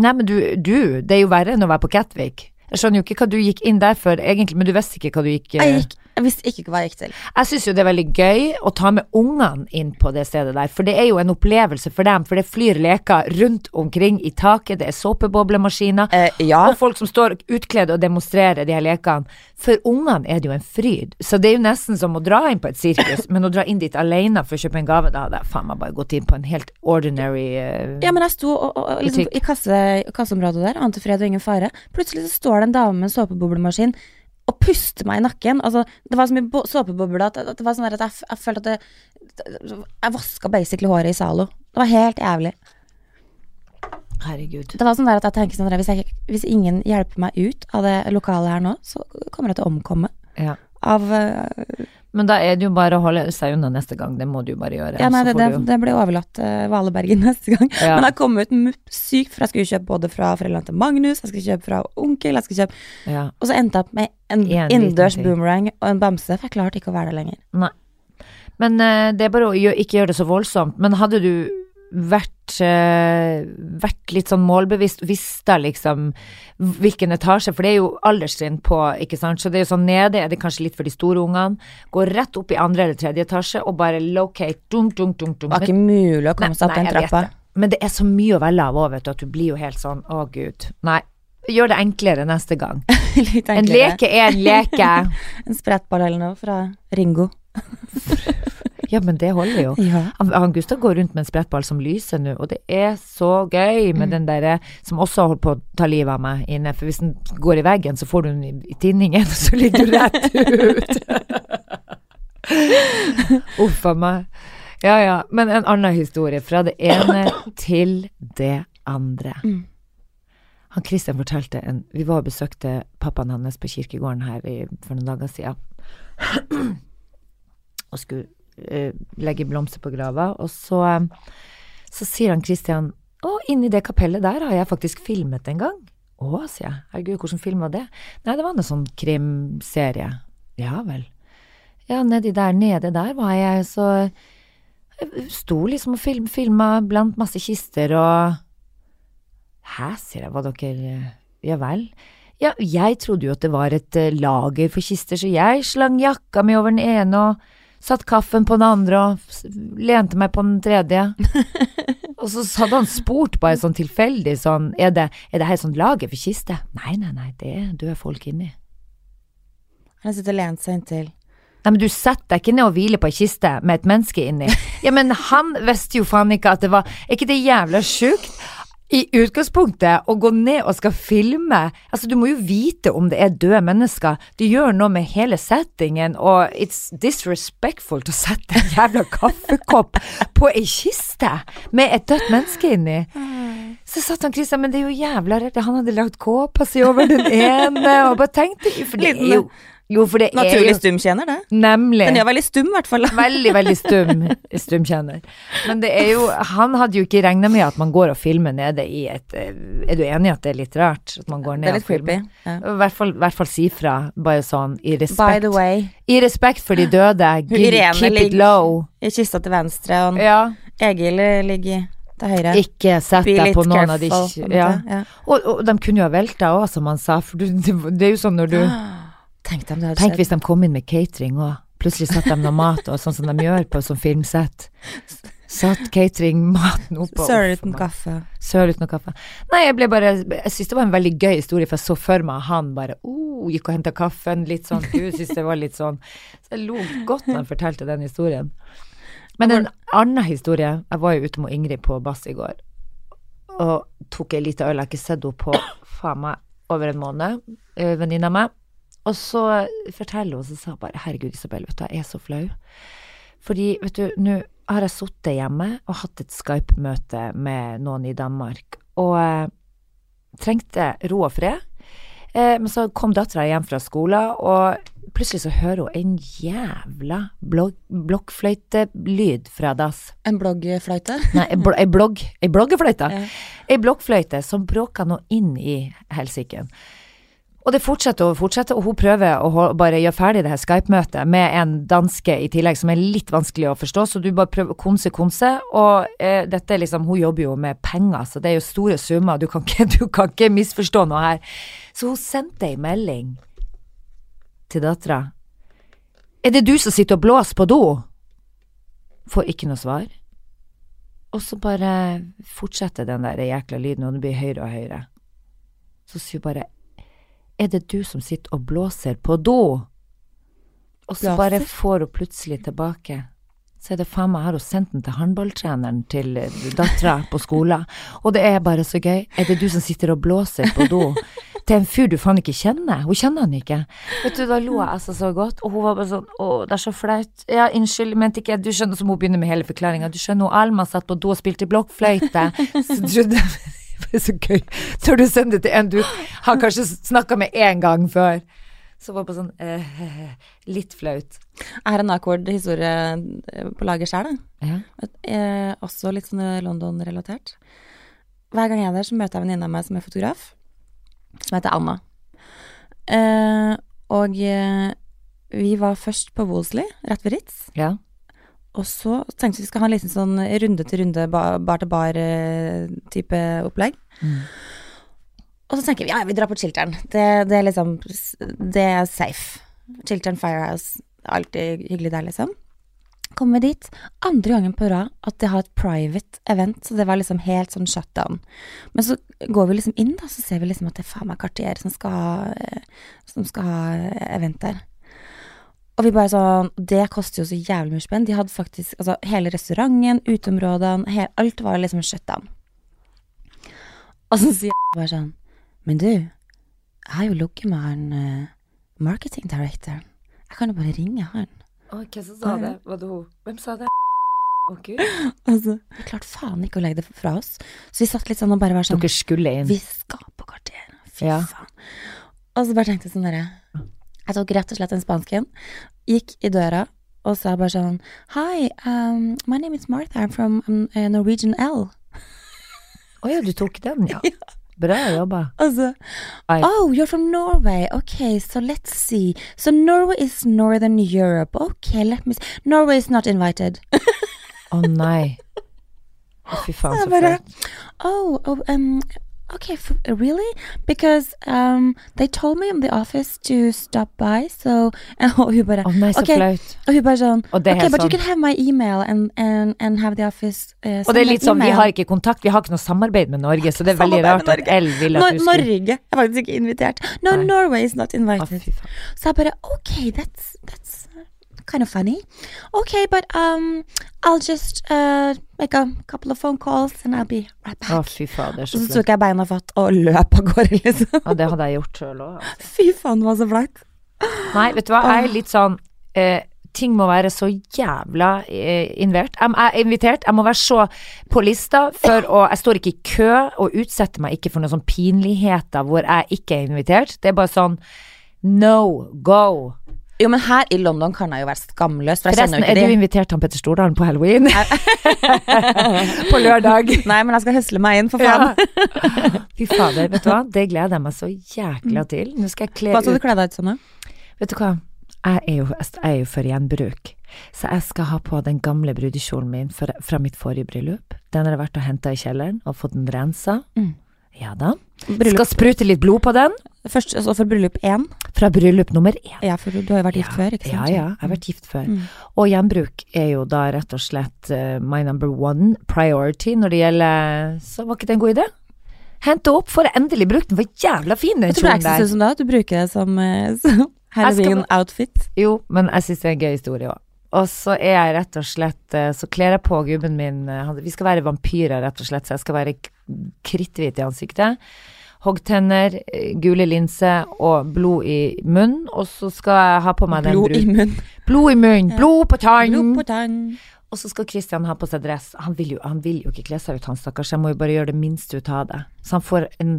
Nei, men du, du, det er jo verre enn å være på Catwick. Jeg skjønner jo ikke hva du gikk inn der for, egentlig, men du visste ikke hva du gikk Jeg, gikk, jeg visste ikke hva jeg gikk til. Jeg syns jo det er veldig gøy å ta med ungene inn på det stedet der, for det er jo en opplevelse for dem, for det flyr leker rundt omkring i taket, det er såpeboblemaskiner, Eh, ja. og folk som står utkledd og demonstrerer de her lekene. For ungene er det jo en fryd, så det er jo nesten som å dra inn på et sirkus, men å dra inn dit alene for å kjøpe en gave, da hadde jeg faen meg bare gått inn på en helt ordinary uh, Ja, men jeg sto og, og, og, liksom, i kasse, kasseområdet der, ante fred og ingen fare. Plutselig så står det en dame med en såpeboblemaskin og puste meg i nakken. Altså, det var så mye bo- såpebobler at, at det var sånn at jeg, jeg følte at det, Jeg vaska basically håret i Zalo. Det var helt jævlig. Herregud. Det var sånn at jeg tenker sånn hvis, jeg, hvis ingen hjelper meg ut av det lokalet her nå, så kommer jeg til å omkomme Ja. av eh, Men da er det jo bare å holde seg unna neste gang. Det må du jo bare gjøre. Ja, nei, det, det, det ble overlatt uh, Valebergen neste gang. Ja. Men jeg kom ut sykt, for jeg skulle kjøpe både fra foreldrene til Magnus, jeg skulle kjøpe fra onkel, jeg skulle kjøpe ja. Og så endte jeg opp med en En innendørs boomerang og en bamse, for jeg klarte ikke å være der lenger. Nei. Men uh, det er bare å ikke gjøre det så voldsomt. Men hadde du vært, eh, vært litt sånn målbevisst, visst da liksom hvilken etasje, for det er jo alderstrinn på, ikke sant, så det er jo sånn nede er det kanskje litt for de store ungene, gå rett opp i andre eller tredje etasje og bare locate, dunk, dunk, dunk, dunk. Det var ikke mulig å komme seg opp den trappa. Men det er så mye å velge av òg, vet du, at du blir jo helt sånn, å gud. Nei. Gjør det enklere neste gang. Litt En leke er en leke. En sprettball eller noe fra Ringo. Ja, men det holder jo. Ja. Han, Gustav går rundt med en sprettball som lyser nå, og det er så gøy med den derre som også holdt på å ta livet av meg inne, for hvis den går i veggen, så får du den i, i tinningen, og så ligger du rett ut. Uff a meg. Ja ja, men en annen historie, fra det ene til det andre. Mm. Han Christian fortalte en Vi var og besøkte pappaen hans på kirkegården her i, for noen dager siden. og skulle eh, legge blomster på grava, og så, eh, så sier han Christian å, inni det kapellet der har jeg faktisk filmet en gang. Å, sier jeg. Herregud, hvordan film var det? Nei, det var en sånn krimserie. Ja vel. Ja, nedi der, nede der var jeg, så jeg sto liksom og film, filma blant masse kister og Hæ, sier jeg, var dere Ja vel? Ja, jeg trodde jo at det var et eh, lager for kister, så jeg slang jakka mi over den ene og satt kaffen på den andre og lente meg på den tredje. og så hadde han spurt bare sånn tilfeldig sånn, er det, er det her sånn lager for kiste? Nei, nei, nei, det er døde folk inni. Han har sittet og lent seg inntil. Nei, men du setter deg ikke ned og hviler på ei kiste med et menneske inni. Ja, men han visste jo faen ikke at det var Er ikke det jævla sjukt? I utgangspunktet, å gå ned og skal filme Altså, du må jo vite om det er døde mennesker. Det gjør noe med hele settingen, og it's disrespectful å sette en jævla kaffekopp på ei kiste med et dødt menneske inni. Så satt han Christian, men det er jo jævla rart. Han hadde lagt kåpa si over den ene, og bare tenkte For det er jo Jo, for det er Naturlig jo stumkjenner, det. Nemlig. Den gjør veldig stum, i hvert fall. Veldig, veldig stum stumtjener. Men det er jo Han hadde jo ikke regna med at man går og filmer nede i et eh, Er du enig i at det er litt rart? At man går Det er litt og filmer? creepy. Ja. I hvert fall, hvert fall si fra, bare sånn i respekt. By the way, I respekt for de døde, Hun keep, it low. i kista til venstre, og Ja, Egil ligger til høyre. ikke sett deg på noen av de careful, på en ja. ja. og, og de kunne jo ha velta òg, som han sa, for det er jo sånn når du Tenk Tenk hvis de kom inn med catering òg. Plutselig satt de noe mat, og sånn som de gjør på sånn filmsett. Satt catering-maten oppå. Sør uten kaffe. Sør uten kaffe. Nei, jeg ble bare Jeg syns det var en veldig gøy historie, for jeg så for meg han bare oh, gikk og henta kaffen, litt sånn. Gud, syns det var litt sånn Så jeg lo godt når han fortalte den historien. Men en annen historie Jeg var jo ute med Ingrid på Bass i går, og tok ei lita øl. Jeg har ikke sett henne på faen meg over en måned, eh, venninna mi. Og så forteller hun, så sa hun bare herregud, Isabel, vet du, jeg er så flau. Fordi, vet du, nå har jeg sittet hjemme og hatt et Skype-møte med noen i Danmark, og eh, trengte ro og fred. Eh, men så kom dattera hjem fra skolen, og plutselig så hører hun en jævla blogg, blokkfløytelyd fra dass. En bloggfløyte. Nei, ei bl blogg, ei bloggefløyte. Ei blokkfløyte som bråker noe inn i helsiken. Og det fortsetter og fortsetter, og hun prøver å bare gjøre ferdig det her Skype-møtet med en danske i tillegg, som er litt vanskelig å forstå, så du bare prøver å konse, konse, og eh, dette er liksom, hun jobber jo med penger, så det er jo store summer, du kan ikke, du kan ikke misforstå noe her. Så hun sendte ei melding til dattera. Er det du som sitter og blåser på do? Får ikke noe svar. Og så bare fortsetter den der jækla lyden, og den blir høyere og høyere. Så sier hun bare Er det du som sitter og blåser på do? Og så bare får hun plutselig tilbake. Så er det faen meg, her hun sendt den til håndballtreneren til dattera på skolen. Og det er bare så gøy. Er det du som sitter og blåser på do? Til en fyr du faen ikke kjenner. Hun kjenner han ikke. Vet du, da lo jeg altså så godt, og hun var bare sånn å, det er så flaut. Ja, unnskyld, mente ikke jeg. Du skjønner, som hun begynner med hele forklaringa. Du skjønner, hun Alma satt på do og spilte blokkfløyte. Så trodde Det er så gøy. Tør du sende det til en du har kanskje snakka med én gang før? Så var det på sånn eh, litt flaut. Jeg har en awkward historie eh, på lager sjøl, Ja. eh, også litt sånn London-relatert. Hver gang jeg er der, så møter jeg en venninne av meg som er fotograf, som heter Anna. Eh, og eh, vi var først på Wolseley, rett ved Ritz. ja. Og så tenkte vi vi skal ha en liten sånn runde til runde, bar til bar-type opplegg. Mm. Og så tenker vi ja, vi drar på Chiltern. Det, det er liksom Det er safe. Chiltern Firehouse. Alltid hyggelig der, liksom. Kommer dit. Andre gangen på rad at de har et private event, så det var liksom helt sånn shutdown. Men så går vi liksom inn, da, så ser vi liksom at det er faen meg Cartier som skal ha, eh, som skal ha eh, event der. Og vi bare sånn Det koster jo så jævlig mye spenn. De hadde faktisk Altså, hele restauranten, uteområdene, alt var liksom en shutdown. Og så sier jeg bare sånn Men du, jeg har jo ligget med han uh, marketing directoren. Jeg kan jo bare ringe han. Å, hvem som sa det? Var det hun? Hvem sa det? Å, gud. Altså, vi klarte faen ikke å legge det fra oss. Så vi satt litt sånn og bare var sånn Dere skulle inn. Vi skal på Cartier. Fy Ja. faen. Og så bare tenkte jeg sånn derre Jeg tok rett og slett en spansken, gikk i døra og sa bare sånn Hi, um, my name is Martha. I'm from um, uh, Norwegian L. Å ja, du tok den, ja. Bra jobba. Altså. Oh, you're from Norway. Okay, so let's see. So Norway is Northern Europe. Okay, let me see. Norway is not invited. Å nei. Å, fy faen, så. Oh, oh um, okay, really? Because um, they told me in the office to stop by, so Og hun bare oh, nei, så ok. flaut. Og hun bare sånn Okay, helt but you sånn. can have my email and, and, and have the office uh, Og det er litt sånn, vi har ikke kontakt, vi har ikke noe samarbeid med Norge, så det er veldig rart at L vil at du skulle Norge er faktisk ikke invitert. No, Nei. Norway is not invited. Oh. Så jeg bare Okay, that's, that's kind of funny. Okay, but um, I'll just uh, make a couple of phone calls and I'll be right back. Å, fy er Og så så tok jeg beina fatt og løp av gårde, liksom. Ja, det hadde jeg gjort sjøl òg. Fy faen, det var så flaut. Nei, vet du hva, jeg er litt sånn eh, Ting må være så jævla eh, invert. Jeg jeg er invitert, jeg må være så på lista for å Jeg står ikke i kø og utsetter meg ikke for noen sånn pinligheter hvor jeg ikke er invitert. Det er bare sånn no go. Jo, men her i London kan jeg jo være skamløs, Forresten, er du invitert han Petter Stordalen på halloween? på lørdag. Nei, men jeg skal høsle meg inn, for faen. Ja. Fy fader, vet du hva, det gleder jeg meg så jækla til. Nå skal jeg kle Hva skal du kle deg ut som, da? Vet du hva? Jeg er, jo, jeg er jo for gjenbruk. Så jeg skal ha på den gamle brudekjolen min fra, fra mitt forrige bryllup. Den har jeg vært og henta i kjelleren og fått den rensa. Mm. Ja da. Bryllup. Skal sprute litt blod på den. Først, altså for bryllup én. Fra bryllup nummer én. Ja, for du har jo vært gift Ja, før, ikke sant? Ja, ja, jeg har vært gift før. Mm. Og gjenbruk er jo da rett og slett uh, my number one priority når det gjelder Så var ikke det en god idé? Hente opp, får jeg endelig brukt den, for jævla fin den kjolen der. sånn at du bruker det som, eh, som Halloween-outfit. Jo, men jeg syns det er en gøy historie òg. Og så er jeg rett og slett eh, Så kler jeg på gubben min Vi skal være vampyrer, rett og slett, så jeg skal være kritthvit i ansiktet. Hoggtenner, gule linser og blod i munnen. Og så skal jeg ha på meg den Blod i munnen. Blod i munnen! Blod på tann! Blod på tann. Og så skal Christian ha på seg dress. Han vil jo, han vil jo ikke kle seg ut, han stakkars. Jeg må jo bare gjøre det minste ut av det. Så han får en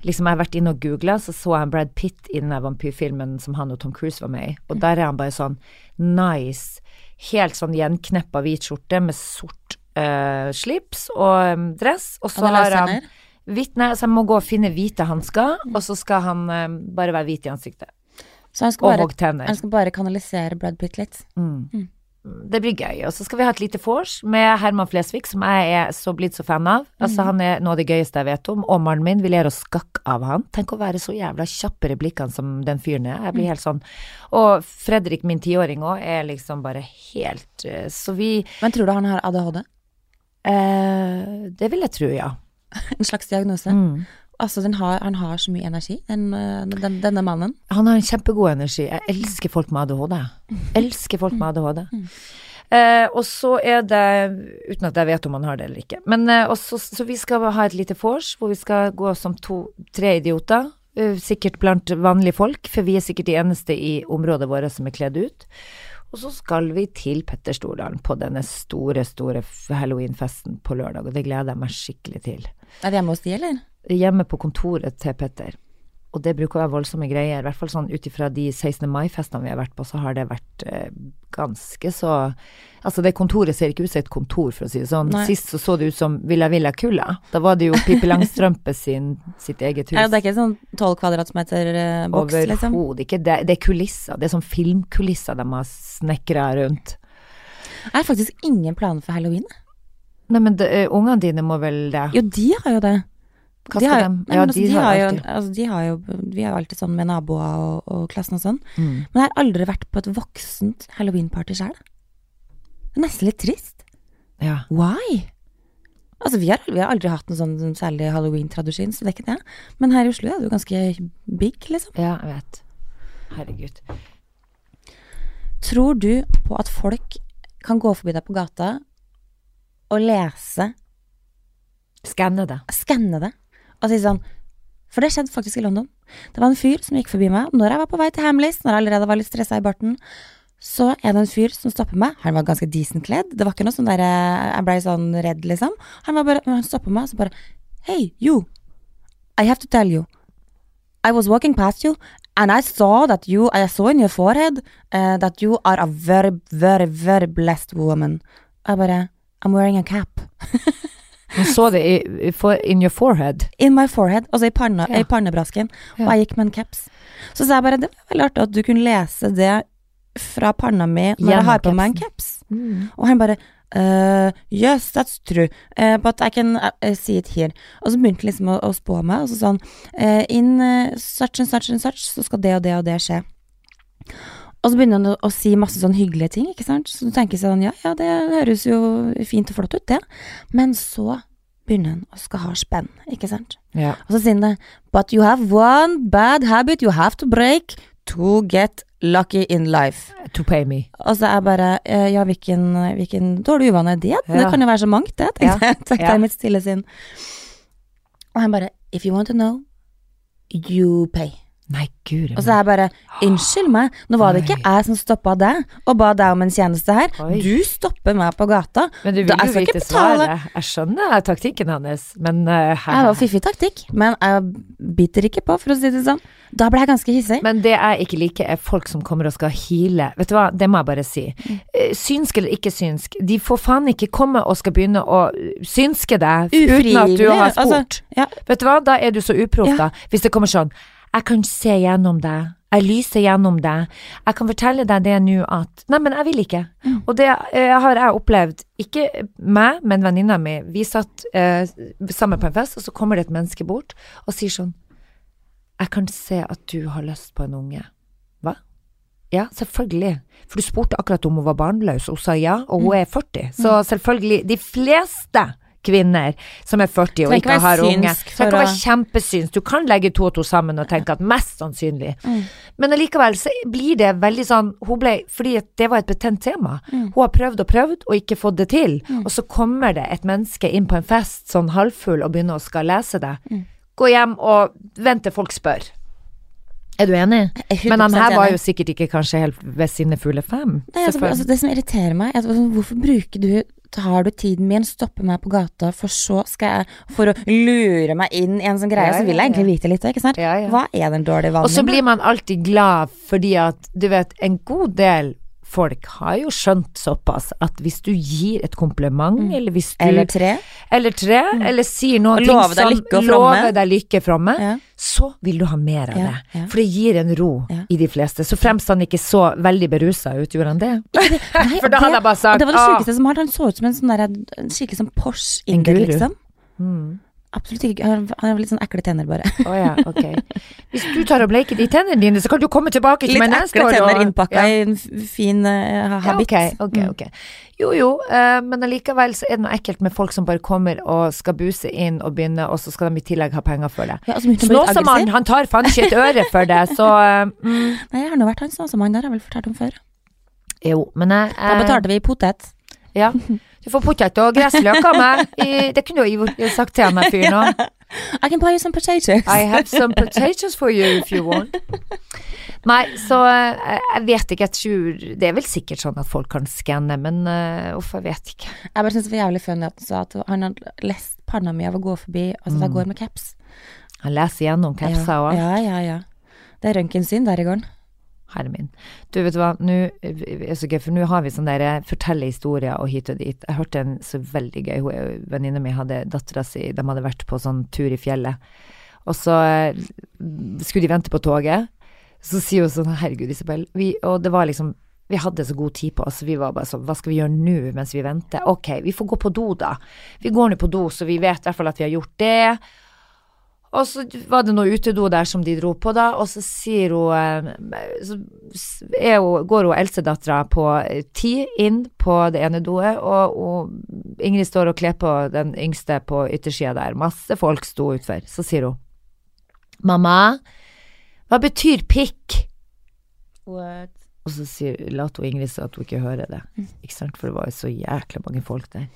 Liksom, jeg har vært inne og googla, så så jeg Brad Pitt i den vampyrfilmen som han og Tom Cruise var med i. Og der er han bare sånn nice. Helt sånn gjenkneppa hvit skjorte med sort eh, slips og um, dress. Og så har han hvitt Nei, så jeg må gå og finne hvite hansker, og så skal han um, bare være hvit i ansiktet. Så han skal, Og bare, han skal bare kanalisere Brad Pitt litt. Mm. Det blir gøy. Og så skal vi ha et lite vors med Herman Flesvig, som jeg er så blitt så fan av. Altså, han er noe av det gøyeste jeg vet om. Og mannen min, vi ler oss skakk av han. Tenk å være så jævla kjappere i blikkene som den fyren er. Jeg blir helt sånn. Og Fredrik, min tiåring òg, er liksom bare helt eh, Så vi Men tror du han har ADHD? Eh, Det vil jeg tro, ja. En slags diagnose? Mm. Altså, den har, han har så mye energi, den, eh, den, denne mannen. Han har en kjempegod energi. Jeg elsker folk med ADHD. Elsker folk med ADHD. Eh, og så er det, uten at jeg vet om han har det eller ikke, men eh, også, så vi skal ha et lite vors hvor vi skal gå som to-tre idioter. eh, sikkert blant vanlige folk, for vi er sikkert de eneste i området vårt som er kledd ut. Og så skal vi til Petter Stordalen på denne store, store halloweenfesten på lørdag, og det gleder jeg meg skikkelig til. Er vi hjemme hos de, eller? Hjemme på kontoret til Petter. Og det bruker å være voldsomme greier. I hvert fall sånn ut ifra de 16. mai-festene vi har vært på, så har det vært eh, ganske så Altså, det kontoret ser ikke ut som et kontor, for å si det sånn. Nei. Sist så så det ut som Villa Villa Kulla. Da var det jo Pippi Langstrømpe sin, sitt eget hus. Ja, det er ikke sånn tolv kvadratmeter eh, boks, liksom? Overhodet ikke. Det, det er kulisser. Det er sånn filmkulisser de har snekra rundt. Jeg har faktisk ingen planer for halloween. Nei, men eh, ungene dine må vel det? Jo, de har jo det. Hva de har, de? Nei, Ja, altså, de de har har jo, altså, de har jo Vi er jo alltid sånn med naboer og, og klassen og sånn. Mm. Men jeg har aldri vært på et voksent halloweenparty sjøl. Nesten litt trist. Ja. Why? Altså, vi har, vi har aldri hatt noen sånn særlig halloween-tradisjon, så det er ikke det. Men her i Oslo er det jo ganske big, liksom. ja, jeg vet. Herregud. Tror du på at folk kan gå forbi deg på gata og lese, Skanne det. skanne det, og si sånn For det skjedde faktisk i London. Det var en fyr som gikk forbi meg når jeg var på vei til Hamleys, når jeg allerede var litt stressa i barten. Så er det en fyr som stopper meg. Han var ganske decent kledd. Det var ikke noe sånn der eh, Jeg blei sånn redd, liksom. Han var bare Han stopper meg, og så bare Hey, you. I have to tell you. I was walking past you, and I saw that you, I saw in your forehead uh, that you are a very, very, very blessed woman. Jeg bare I'm wearing a cap. Hun så det i, for, in your forehead. In my forehead, altså i, panna, Ja. i pannebrasken. Og jeg gikk med en caps. Så sa jeg bare det var veldig artig at du kunne lese det fra panna mi når jeg har på meg en caps. Og han bare «Uh, Yes, that's true, uh, but I can uh, see it here. Og så begynte han liksom å, å spå meg, og så sånn uh, In such and such and such, så skal det og det og det skje. Og så begynner han å, si masse sånn hyggelige ting, ikke sant. Så du tenker sånn ja, ja, det høres jo fint og flott ut, det. Men så begynner han å skal ha spenn, ikke sant. Ja. Og så sier han det. But you have one bad habit you have to break to get lucky in life. To pay me. Og så er bare eh, Ja, hvilken, hvilken dårlig uvane er det? Det kan jo være så mangt, det, Ja. tenkte jeg. tenkte jeg i mitt stille sinn. Og han bare If you want to know, you pay. Nei, guri Og så er jeg bare Unnskyld meg, nå var det ikke jeg som stoppa deg og ba deg om en tjeneste her. Oi. Du stopper meg på gata. Men du vil Da- jo vite svaret. Jeg skjønner taktikken hans, men uh, Det var fiffig taktikk, men jeg biter ikke på, for å si det sånn. Da ble jeg ganske hissig. Men det jeg ikke liker, er folk som kommer og skal heale. Vet du hva, det må jeg bare si. Mm. Eh, Synsk eller ikke synsk, de får faen ikke komme og skal begynne å synske deg uten at du har altså, spurt. ja, Vet du hva, da er du så uproff, Ja. da. Hvis det kommer sånn Jeg kan se gjennom deg. Jeg lyser gjennom deg. Jeg kan fortelle deg det nå at Nei, men jeg vil ikke. Mm. Og det eh, har jeg opplevd. Ikke meg, men venninna mi. Vi satt eh, sammen på en fest, og så kommer det et menneske bort og sier sånn Jeg kan se at du har lyst på en unge. Hva? Ja, selvfølgelig. For du spurte akkurat om hun var barnløs, og hun sa ja, og Mm. hun er 40. Så selvfølgelig, de fleste kvinner som er 40 og ikke har unge, synsk trenger for å være kjempesyns. Du kan legge to og to sammen og tenke at mest sannsynlig. Mm. Men allikevel så blir det veldig sånn Hun ble Fordi det var et betent tema. Mm. Hun har prøvd og prøvd og ikke fått det til. Og så kommer det et menneske inn på en fest sånn halvfull og begynner å skal lese det. Mm. Gå hjem og vent til folk spør. Er du enig? Men han her var jo sikkert ikke kanskje helt ved sine fulle fem. Nei, altså, altså, det som irriterer meg, er at altså, hvorfor bruker du Tar du tiden min, stopper meg på gata, for så skal jeg For å lure meg inn i en sånn greie, Ja, så vil jeg egentlig ja. vite litt, ikke sant? Ja, ja. Hva er den dårlige vanen Og så blir man alltid glad fordi at du vet, en god del folk har jo skjønt såpass at hvis du gir et kompliment, eller hvis du Mm. Eller tre? eller tre, eller sier noe lover deg lykke og lover deg lykke framme, Ja. så vil du ha mer av Ja, det. ja. For det gir en ro i de fleste. Så fremst han ikke så veldig berusa ut, gjorde han det? Nei, For da hadde jeg bare sagt Det var det sykeste sjukeste som var. Han så ut som en sånn der, skikkelig sånn Porsche En inder, guru. liksom. Mm. Absolutt ikke. Han har litt sånn ekle tenner, bare. Å ja, ok. Hvis du tar og bleiker de tennene dine, så kan du komme tilbake til Litt meg neste ekle år. tenner og- innpakka Ja. i en fin uh, habit. Ja, ok, ok, Mm. ok. Jo, jo, uh, men allikevel så er det noe ekkelt med folk som bare kommer og skal buse inn og begynne, og så skal de i tillegg ha penger for det. Ja, altså, begynte å bli litt Snåsamann, aggressiv. han tar faen ikke et øre for det, så uh, mm, Nei, jeg har nå vært han snåsamannen, det har jeg vel fortalt om før. Jo, men jeg Da betalte vi i potet. Ja. Du får potet og gressløk av meg. Det kunne du jo sagt til han fyren òg. I can buy you some potatoes. I have some potatoes for you if you want. Nei, så eh, jeg vet ikke. Jeg tror Det er vel sikkert sånn at folk kan skanne, men uh, uff, jeg vet ikke. Jeg bare synes det var jævlig funny at han sa at han hadde lest panna mi av å gå forbi, altså at jeg går med caps. Han leser gjennom capsa ja. òg. ja, ja, ja. Det er røntgensyn der i gården. Herre min. Du, vet du hva, nå er det så gøy, for nå har vi sånn der eh, fortelle historier og hit og dit. Jeg hørte en så veldig gøy, er- venninna mi hadde dattera si, de hadde vært på sånn tur i fjellet, og så eh, skulle de vente på toget. Så sier hun sånn, herregud Isabel, vi, og det var liksom vi hadde så god tid på oss, vi var bare sånn, hva skal vi gjøre nå mens vi venter? Ok, vi får gå på do da. Vi går nå på do, så vi vet i hvert fall at vi har gjort det. Og så var det noe utedo der som de dro på, da, og så sier hun eh, Så hun, går hun eldstedattera på eh, ti inn på det ene doet, og, og Ingrid står og kler på den yngste på yttersida der. Masse folk sto utfor. Så sier hun Mamma, hva betyr pikk? Og så sier, later hun Ingrid så at hun ikke hører det, ikke sant, for det var jo så jækla mange folk der.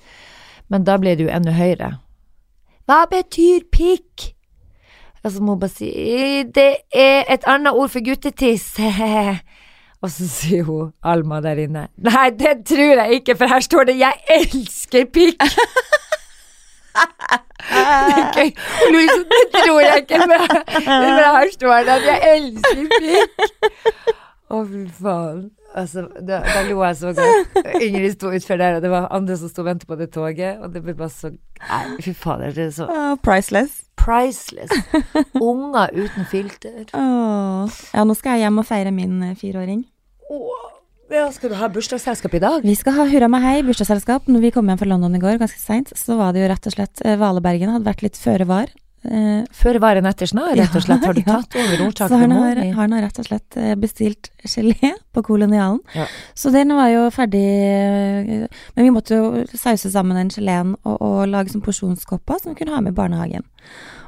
Men da ble det jo enda høyere. Hva betyr pikk? Og så må hun bare si det er et annet ord for guttetiss. Og så sier hun Alma der inne Nei, det tror jeg ikke, for her står det 'jeg elsker pikk'. det. Hun liksom Det tror jeg ikke, men her står det at 'jeg elsker pikk'. Å, fy faen. Altså, da, da lo jeg så godt. Ingrid sto utfor der, og det var andre som sto og ventet på det toget, og det ble bare så Nei, fy fader, det er så priceless. Priceless. Unger uten filter. Åh. Ja, nå skal jeg hjem og feire min eh, fireåring. Åh, ja, skal du ha bursdagsselskap i dag? Vi skal ha hurra meg hei bursdagsselskap. Når vi kom hjem fra London i går, ganske seint, så var det jo rett og slett eh, Valebergen hadde vært litt føre var. Eh, Før var en etter snar, rett og slett. Har du tatt over ordtaket han med har, nå rett og slett eh, bestilt gelé på kolonialen. Ja. Så den var jo ferdig eh, Men vi måtte jo sause sammen den geleen og, og lage sånn porsjonskopper som vi kunne ha med i barnehagen.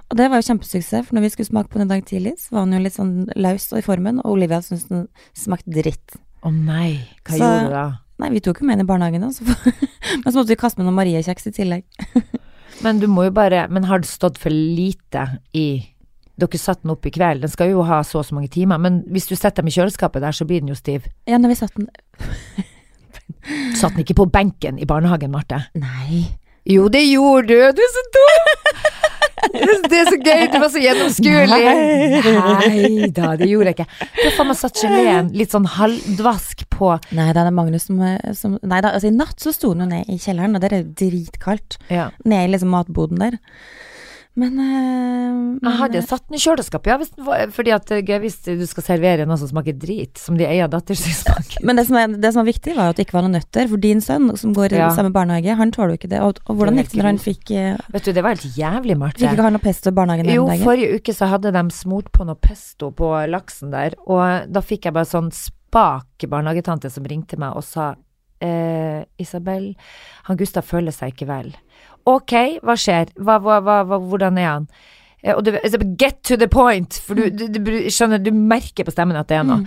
Og det var jo kjempesuksess, for når vi skulle smake på den i dag tidlig, så var den jo litt sånn løs og i formen, og Olivia syntes den smakte dritt. Å nei, hva Så- gjorde du da? Nei, vi tok jo med den i barnehagen, da, så men så måtte vi kaste med noen Marie-kjeks i tillegg. Men du må jo bare Men har det stått for lite i Dere satte den opp i kveld, den skal jo ha så og så mange timer, men hvis du setter dem i kjøleskapet der, så blir den jo stiv. Ja, når vi satt den Satt den ikke på benken i barnehagen, Marte? Nei. Jo, det gjorde du! Du er så dum! Det er så gøy, du var så gjennomskuelig. Nei da, det gjorde jeg ikke. Faen meg satt geleen litt sånn halvdvask på Nei, det er Magnus som, som Nei da, altså i natt så sto den jo ned i kjelleren, og der er det dritkaldt. Ja. Ned i liksom matboden der. Men, eh, men Jeg hadde satt den i kjøleskapet, ja, hvis, fordi at gøy hvis du skal servere noe som smaker drit, som de eier datter sin smaker. Men det som, er, det som var viktig, var at det ikke var noen nøtter. For din sønn, som går i Ja. samme barnehage, han tåler jo ikke det. Og, og hvordan gikk det når han fikk eh, Vet du, det var helt jævlig, Marte. Fikk ikke han noe pesto i barnehagen Jo, dagen? Jo, forrige uke så hadde de smurt på noe pesto på laksen der, og da fikk jeg bare sånn spak barnehagetante som ringte meg og sa eh, Isabel, han Gustav føler seg ikke vel. Ok, hva skjer? Hva, hva, hva, hvordan er han? Eh, Og du, get to the point! For du, du, du skjønner, du merker på stemmen at det er noe.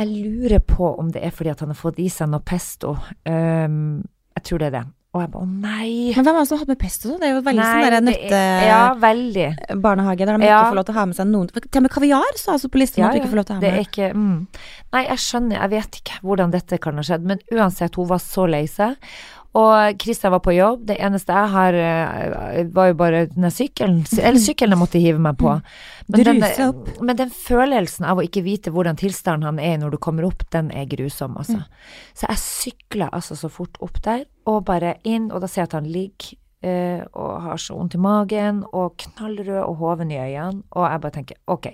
Jeg lurer på om det er fordi at han har fått i seg noe pesto. Um, jeg tror det er det. Og jeg bare, å nei! Men hvem er det som hadde med pesto? Det er jo veldig Nei, sånn der det er- Ja, nøttebarnehage der de Ja. ikke får lov til å ha med seg noen Til og med kaviar så altså på listen at du ikke får lov til å ha med. det er ikke mm. Nei, jeg skjønner, jeg vet ikke hvordan dette kan ha skjedd, men uansett, hun var så lei seg. Og Kristian var på jobb, det eneste jeg har, eh, var jo bare den sykkelen, eller sykkelen jeg måtte hive meg på. Men den, men den følelsen av å ikke vite hvordan tilstanden han er når du kommer opp, den er grusom, altså. Så jeg sykla altså så fort opp der, og bare inn, og da ser jeg at han ligger eh, og har så vondt i magen, og knallrød og hoven i øynene, og jeg bare tenker, ok,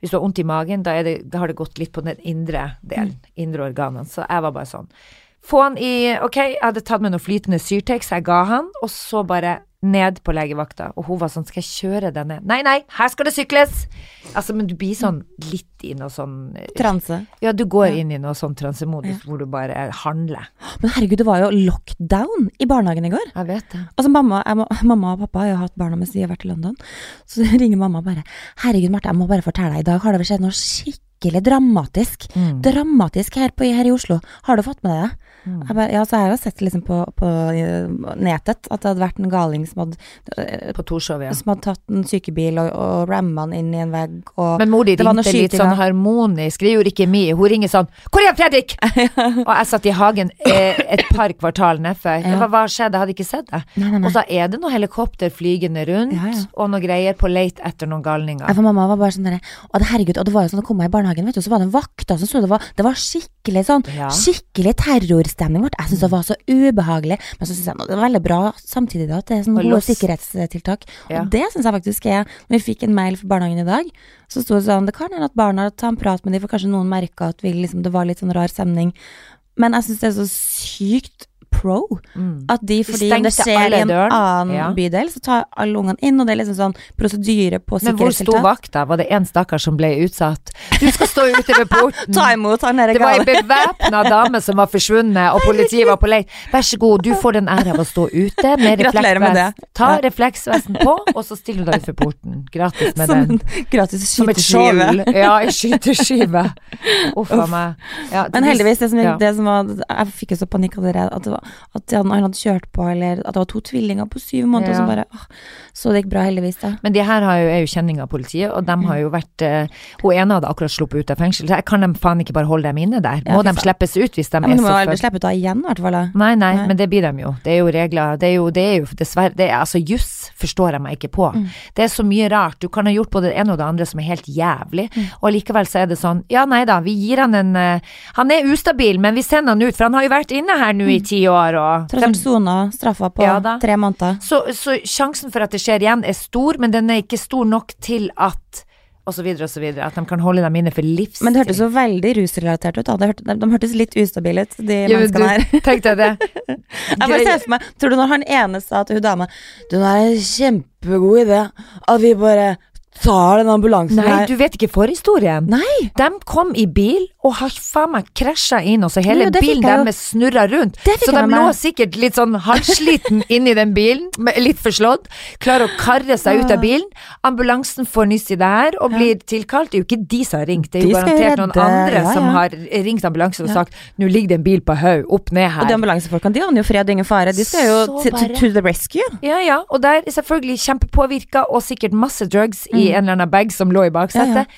hvis du har vondt i magen, da, det, da har det gått litt på den indre delen, indre organene, så jeg var bare sånn. Få han i, ok, jeg hadde tatt med noe flytende syrtex, jeg ga han, og så bare ned på legevakta, og hun var sånn, skal jeg kjøre deg ned? Nei, nei, her skal det sykles! Altså, men du blir sånn litt i noe sånn Transe. Ja, du går Ja. inn i noe sånn transemodus hvor du bare handler. Men herregud, det var jo lockdown i barnehagen i går. Jeg vet det. Altså mamma, må, mamma og pappa har jo hatt barna mens de har vært i London. Så ringer mamma bare 'Herregud, Marte, jeg må bare fortelle deg, i dag har det skjedd noe skikkelig dramatisk. Mm. Dramatisk her, på, her i Oslo. Har du fått med deg det?' Mm. Bare, ja, så har jeg jo sett liksom på, på eh, nettet at det hadde vært en galing som hadde, eh, På Torshov, ja. som hadde tatt en sykebil og, og ramma den inn i en vegg. Og Men mor di det var noe ringte litt sånn harmonisk. Det gjorde ikke mi. Hun ringer sånn 'Hvor er Fredrik?' og jeg satt i hagen eh, et par kvartal nedfor. Ja. Hva, hva skjedde? Jeg hadde ikke sett det. Nei, nei, nei. Og så er det noe helikopter flygende rundt, Ja, ja. og noe greier på leit etter noen galninger. For mamma var bare sånn derre Å, det herregud, og det var jo sånn, da kom jeg i barnehagen, vet du, så var det en vakt som det var, det var skikkelig sånn, skikkelig terrorstemning ble. Jeg syntes det var så ubehagelig, men så syns jeg det var veldig bra samtidig da, at det er sånne gode sikkerhetstiltak. Ja. Og det syns jeg faktisk er Når vi fikk en mail fra barnehagen i dag, så sto det sånn Det kan hende at barna tar en prat med dem, for kanskje noen merka at vi liksom, det var litt sånn rar stemning. Men jeg syns det er så sykt pro Mm. at de, fordi de det skjer i en annen Ja. bydel, så tar alle ungene inn, og det er liksom sånn prosedyre på Men hvor sto sikkerhetstiltak. vakta? Var det en stakkar som ble utsatt? Du skal stå ute ved porten. Ta imot han der Det var ei bevæpna dame som var forsvunnet, og politiet var på leit. Vær så god, du får den ære av å stå ute med Gratulerer med det. refleksvest. Ta refleksvesten på, og så stiller du deg utenfor porten. Gratis med Som den. en gratis Som et skyteskive. skjold. Ja, ei skyteskive. Uff a meg. Ja, Men heldigvis, det som, ja. det som var Jeg fikk jo så panikk det at, det var, at han hadde kjørt på, eller at det var to tvillinger på syv måneder, Ja. som bare åh, Så det gikk bra, heldigvis, da. Men de her har jo, er jo kjenning av politiet, og de har Mm. jo vært uh, Hun ene hadde akkurat sluppet ut av fengsel, så kan de faen ikke bare holde dem inne der? Må ja, de slippes ut hvis de Ja, men er så Men de må full? slippe ut av igjen, i hvert fall. Nei, nei, Nei. men det blir de jo. Det er jo regler. Det er jo, det er jo dessverre det er, Altså, juss forstår jeg meg ikke på. Mm. Det er så mye rart. Du kan ha gjort både det ene og det andre som er helt jævlig, Mm. og likevel så er det sånn Ja, nei da, vi gir han en uh, Han er ustabil, men vi sender han ut, for han har jo vært inne her nå i ti år, og Tross alt sona straffa på Ja tre måneder. så, så sjansen for at det skjer igjen er stor, men den er ikke stor nok til at og så videre og så videre. At de kan holde dem inne for livstid. Men det hørtes jo veldig rusrelatert ut. da. de, hørte, de, hørtes litt ustabile ut, de jo, menneskene her. Tenk deg det. Jeg bare ser for meg, Tror du når han ene sa til hun dama Du, nå er det en kjempegod idé at vi bare tar den ambulansen Nei, her du vet ikke forhistorien. Nei, De kom i bil og har faen meg krasja inn, og så hele Jo, bilen deres snurra rundt. Så de lå sikkert litt sånn halvsliten inni den bilen, litt forslått. Klarer å karre seg ut av bilen. Ambulansen får nyss i det her og blir tilkalt. Det er jo ikke de som har ringt, det er jo De garantert noen andre ja, som har ringt ambulansen og sagt 'nå ligger det en bil på haug, opp ned her. Og de ambulansefolkene de aner jo fred og ingen fare. De skal jo to, the rescue. Ja, ja, og der er selvfølgelig kjempepåvirka, og sikkert masse drugs i en eller annen bag som lå i baksetet.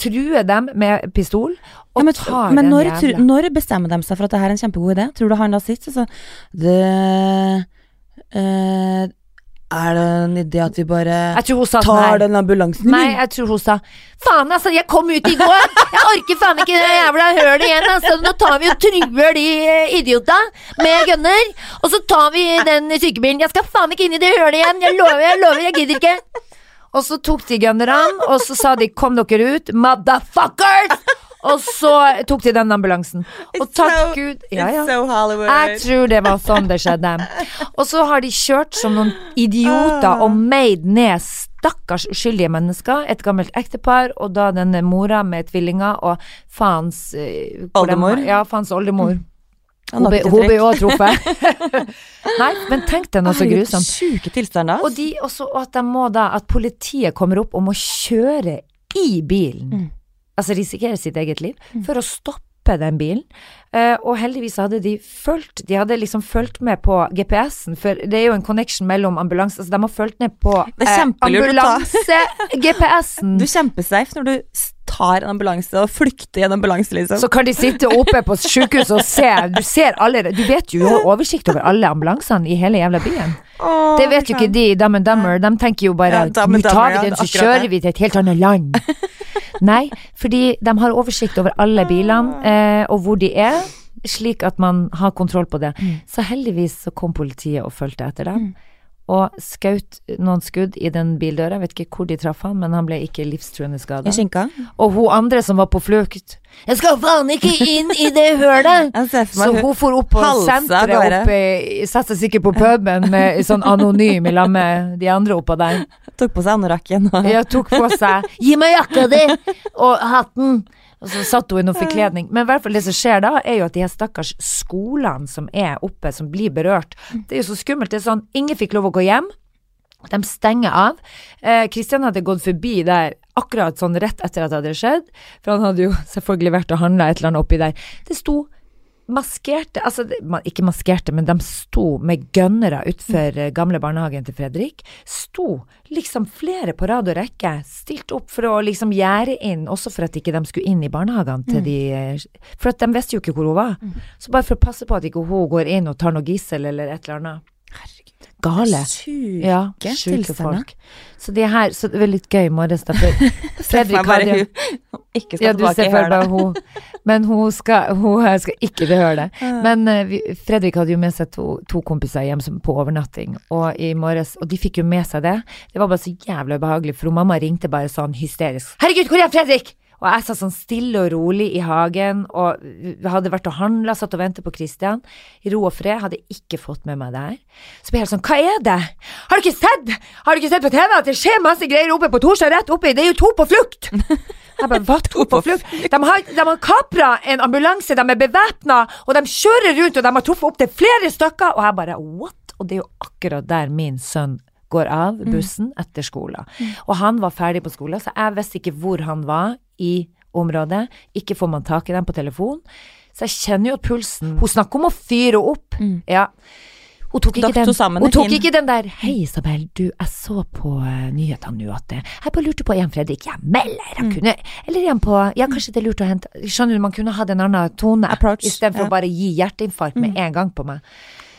Truer dem med pistol, og men tar men den når, jævla når bestemmer de seg for at det her er en kjempegod idé? Tror du han da sitter sånn Det eh, Er det en idé at vi bare tar nei. den ambulansen? Nei, jeg tror hun sa Faen, altså, jeg kom ut i går! Jeg orker faen ikke det jævla hølet igjen, altså. Nå tar vi og truer de eh, idiota med gunner, og så tar vi den sykebilen. Jeg skal faen ikke inn i det hølet igjen! Jeg lover, jeg lover, jeg gidder ikke! Og så tok de gunnerne, og så sa de 'kom dere ut', motherfuckers! Og så tok de den ambulansen. Og takk Gud Ja, ja. Jeg tror det var sånn det skjedde. Og så har de kjørt som noen idioter og meid ned stakkars uskyldige mennesker. Et gammelt ektepar, og da denne mora med tvillinger og faens eh, Oldemor? Ja, faens oldemor. Hun ble- òg truffet. Nei, men tenk deg noe så grusomt. Sjuke tilstander. Og, de, også, og at de må da At politiet kommer opp og må kjøre i bilen. Mm. Altså risikere sitt eget liv for å stoppe den bilen. Eh, og heldigvis hadde de fulgt De hadde liksom fulgt med på GPS-en, for det er jo en connection mellom ambulanse Altså de har fulgt med på ta. ambulanse-GPS-en. Du er kjempesafe når du tar en ambulanse og flykter i en ambulanse, liksom. Så kan de sitte oppe på sykehuset og se. Du ser alle Du vet jo, du har oversikt over alle ambulansene i hele jævla byen. Oh, Det vet jo ikke de i Dumb and Dummer. De tenker jo bare Ja, nå tar vi den, så kjører det. vi til et helt annet land. Nei, fordi de har oversikt over alle bilene eh, og hvor de er, slik at man har kontroll på det. Mm. Så heldigvis så kom politiet og fulgte etter dem. Og skjøt noen skudd i den bildøra. Jeg vet ikke hvor de traff han, men han ble ikke livstruende skada. Og hun andre som var på flukt Jeg skal faen ikke inn i det hølet! Så hun for opp på senteret oppe Satte seg sikkert på puben med sånn anonym i lag med de andre oppå der. tok på seg anorakken og Jeg tok på seg 'gi meg jakka di!' og hatten. Og så satt hun i noe forkledning. Men i hvert fall det som skjer da, er jo at de her stakkars skolene som er oppe, som blir berørt, det er jo så skummelt. Det er sånn, ingen fikk lov å gå hjem. De stenger av. Eh, Kristian hadde gått forbi der akkurat sånn rett etter at det hadde skjedd, for han hadde jo selvfølgelig vært og handla et eller annet oppi der. Det sto maskerte Altså, ikke maskerte, men de sto med gønnere utfor eh, gamle barnehagen til Fredrik. Sto liksom flere på rad og rekke, stilt opp for å liksom gjerde inn, også for at ikke de skulle inn i barnehagene til de eh, For at de visste jo ikke hvor hun var. Så bare for å passe på at ikke hun går inn og tar noe gissel eller et eller annet. Herregud. Gale. Syke, Ja, syke folk. Så det her, så det var litt gøy i morges, da. Fredrik hadde hun ikke skal ja, du tilbake hølet. deg hun Men hun skal, hun skal ikke høre det. Men uh, vi, Fredrik hadde jo med seg to, to kompiser hjem som, på overnatting, og i morges Og de fikk jo med seg det. Det var bare så jævlig ubehagelig, for hun mamma ringte bare sånn hysterisk. 'Herregud, hvor er Fredrik?' Og jeg satt sånn stille og rolig i hagen, og hadde vært og handla, satt og ventet på Christian. I ro og fred, hadde ikke fått med meg det her. Så ble jeg helt sånn, hva er det? Har du ikke sett? Har du ikke sett på TV at det skjer masse greier oppe på Torshov, rett oppi? Det er jo to på flukt! Jeg bare, hva to på flukt? De har, de har kapra en ambulanse, de er bevæpna, og de kjører rundt, og de har truffet opptil flere stykker, og jeg bare, what? Og det er jo akkurat der min sønn går av bussen etter skolen. Og han var ferdig på skolen, så jeg visste ikke hvor han var i området. Ikke får man tak i dem på telefon. Så jeg kjenner jo at pulsen Hun snakker om å fyre opp. Ja. Hun tok, ikke den, hun tok ikke den der 'Hei, Isabel, du, jeg så på uh, nyhetene nå at Jeg bare lurte på igjen, Fredrik. hjemme, eller han Mm. kunne Eller igjen på Ja, kanskje det er lurt å hente Skjønner du, man kunne hatt en annen tone istedenfor ja. Mm. å bare gi hjerteinfarkt med en gang på meg.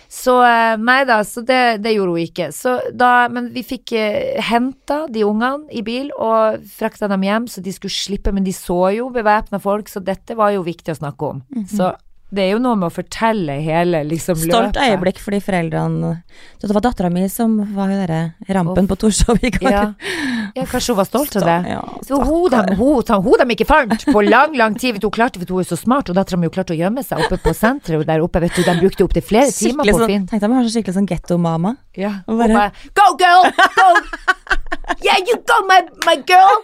Så eh, nei da, så det, det gjorde hun ikke. Så da, men vi fikk uh, henta de ungene i bil og frakta dem hjem, så de skulle slippe. Men de så jo bevæpna folk, så dette var jo viktig å snakke om. Så det er jo noe med å fortelle hele liksom løpet. Stolt øyeblikk for de foreldrene Det var dattera mi som var den rampen rampen på Torshov i går. Ja. ja, kanskje hun var stolt av det. Ja, Så hun dem, hun, hun dem ikke fant på lang, lang tid. Hun klarte, du, hun er så smart, og dattera mi klarte å gjemme seg oppe på senteret der oppe. Vet du, de brukte opptil flere timer Skikkelig på å sånn, finne tenkte deg meg har så skikkelig sånn gettomama. Ja. Hun bare- bare Go, girl! Go! Yeah, you go, my, my girl!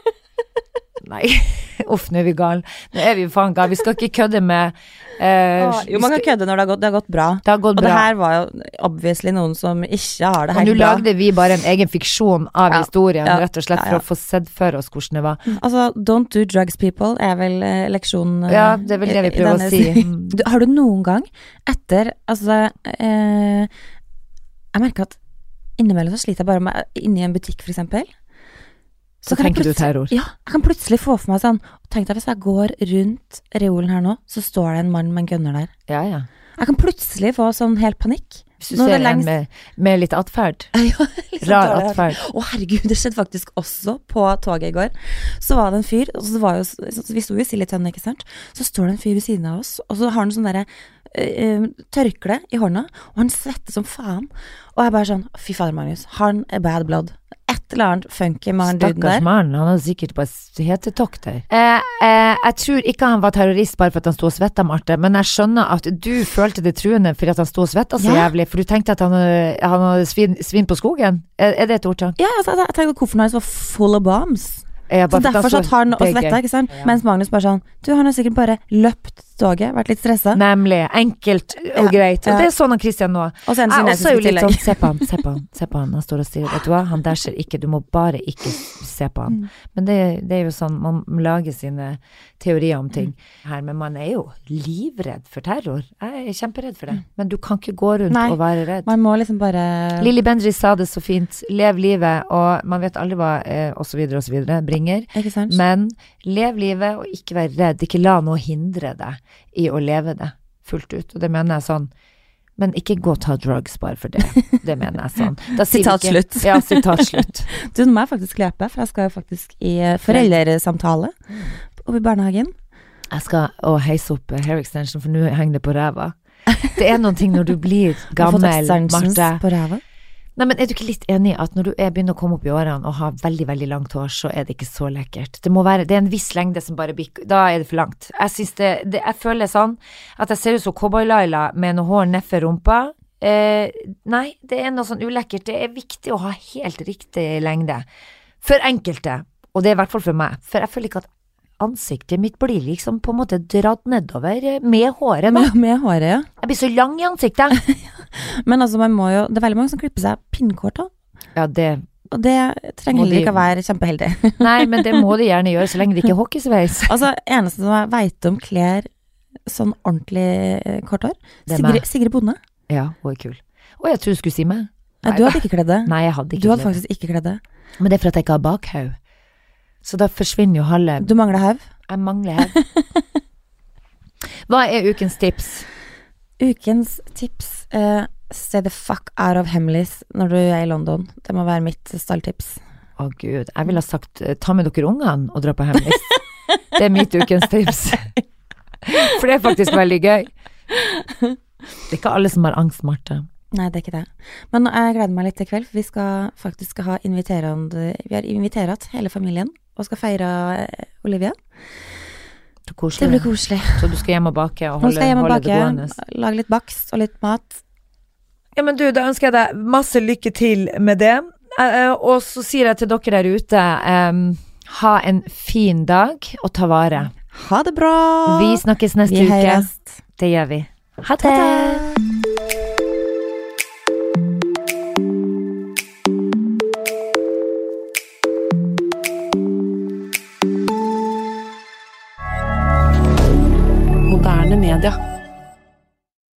Nei, uff, nå er vi gale. Nå er vi faen gale. Vi skal ikke kødde med eh, Jo, man kan kødde når det har gått, det har gått bra. Det har gått Og det her var jo obviously noen som ikke har det Og nå helt bra. lagde vi bare en egen fiksjon av Ja, historien, ja, rett og slett for ja. å få sett for oss hvordan det var. Altså, don't do drugs, people, er vel eh, leksjonen eh, Ja, det er vel det vi prøver å si. Du, har du noen gang etter Altså, eh, jeg merker at innimellom så sliter jeg bare med Inni en butikk, for eksempel. Så så tenker du terror. Ja, jeg kan plutselig få for meg sånn Tenk deg hvis jeg går rundt reolen her nå, så står det en mann med en gunner der. Ja, ja. Jeg kan plutselig få sånn helt panikk. Hvis du Nå er ser en med, med litt atferd. Ja, liksom Rar atferd. Å herregud, det skjedde faktisk også på toget i går. Så var det en fyr, og så var jo, så vi sto jo i sild tønne, ikke sant. Så står det en fyr ved siden av oss, og så har han sånn derre eh, tørkle i hånda, og han svetter som faen. Og jeg bare sånn, fy fader, Magnus, han er bad blood. Et eller annet funky med han duden Stakkars der. mann, han hadde sikkert bare s- hetetokt her. Eh, eh, jeg tror ikke han var terrorist bare for at han sto og svetta, Marte, men jeg skjønner at du følte det truende fordi at han sto og svetta så Ja. jævlig, for du tenkte at han, hadde- han hadde svin, svin på skogen? Er, er det et ordtak? Ja, altså, jeg tenkte at kofferten hans var full of bombs. Ja, Så derfor satt han og svetta, ikke sant. Ja. Mens Magnus bare sånn, du, han har sikkert bare løpt toget, vært litt stressa. Nemlig. Enkelt og greit. Og det er sånn han Christian nå. Og så er han også litt sånn, se på han, se på han, se på han. Han står og sier, vet du hva, han der ser ikke, du må bare ikke se på Mm. han. Men det, det er jo sånn, man lager sine teorier om Mm. ting her, men man er jo livredd for terror. Jeg er kjemperedd for det. Men du kan ikke gå rundt Mm. Nei. og være redd. Man må liksom bare Lilly Bendriss sa det så fint, lev livet, og man vet aldri hva, eh, så videre, bringer. Men lev livet, og ikke vær redd. Ikke la noe hindre deg i å leve det fullt ut. Og det mener jeg sånn. Men ikke gå og ta drugs bare for det. Det mener jeg sånn. Sitat slutt. Ja, sitat slutt. Du, nå må jeg faktisk løpe, for jeg skal jo faktisk i eh, foreldresamtale oppe i barnehagen. Jeg skal å heise opp eh, hair extension, for nå henger det på ræva. Det er noen ting når du blir gammel, Marte. Nei, men er du ikke litt enig i at når du er begynner å komme opp i årene og har veldig, veldig langt hår, så er det ikke så lekkert? Det må være, det er en viss lengde som bare bikker da er det for langt. Jeg synes det, det jeg føler sånn at jeg ser ut som Cowboy-Laila med noe hår nedfor rumpa. Eh, nei, det er noe sånn ulekkert. Det er viktig å ha helt riktig lengde. For enkelte, og det er i hvert fall for meg, for jeg føler ikke at ansiktet mitt blir liksom på en måte dratt nedover eh, med håret. Da. Med, med håret, ja. Jeg blir så lang i ansiktet. Men altså, man må jo Det er veldig mange som klipper seg pinnkort òg. Ja, det Og det trenger heller ikke å være kjempeheldig. Nei, men det må de gjerne gjøre, så lenge det ikke er hockeysveis. altså, eneste som jeg veit om kler sånn ordentlig eh, kort hår. Sigrid, Sigrid Bonde. Ja, hun er kul. Å, jeg tror du skulle si meg. Nei, du hadde ikke kledd det. Nei, jeg hadde ikke Du hadde kledd. faktisk ikke kledd det. Men det er for at jeg ikke har bakhaug. Så da forsvinner jo halve Du mangler haug. Jeg mangler her. Hva er ukens tips? Ukens tips uh, Stay the fuck out of Hemlis når du er i London. Det må være mitt stalltips. Å gud, jeg ville ha sagt eh, ta med dere ungene og dra på hemmelis. Det er mitt ukens tips. For det er faktisk veldig gøy. Det er ikke alle som har angst, Marte. Nei, det er ikke det. Men jeg gleder meg litt til kveld, for vi skal faktisk ha inviterende Vi har invitert hele familien og skal feire eh, Olivia. Det, Det blir koselig. Så du skal hjem og bake og holde, skal hjem og holde det gående? lage litt bakst og litt mat. Ja, men du, da ønsker jeg deg masse lykke til med det. Eh, eh, og så sier jeg til dere der ute, um, ha en fin dag, og ta vare. Ha det bra! Vi snakkes neste Vi uke. Det gjør vi. Ha det! Canada.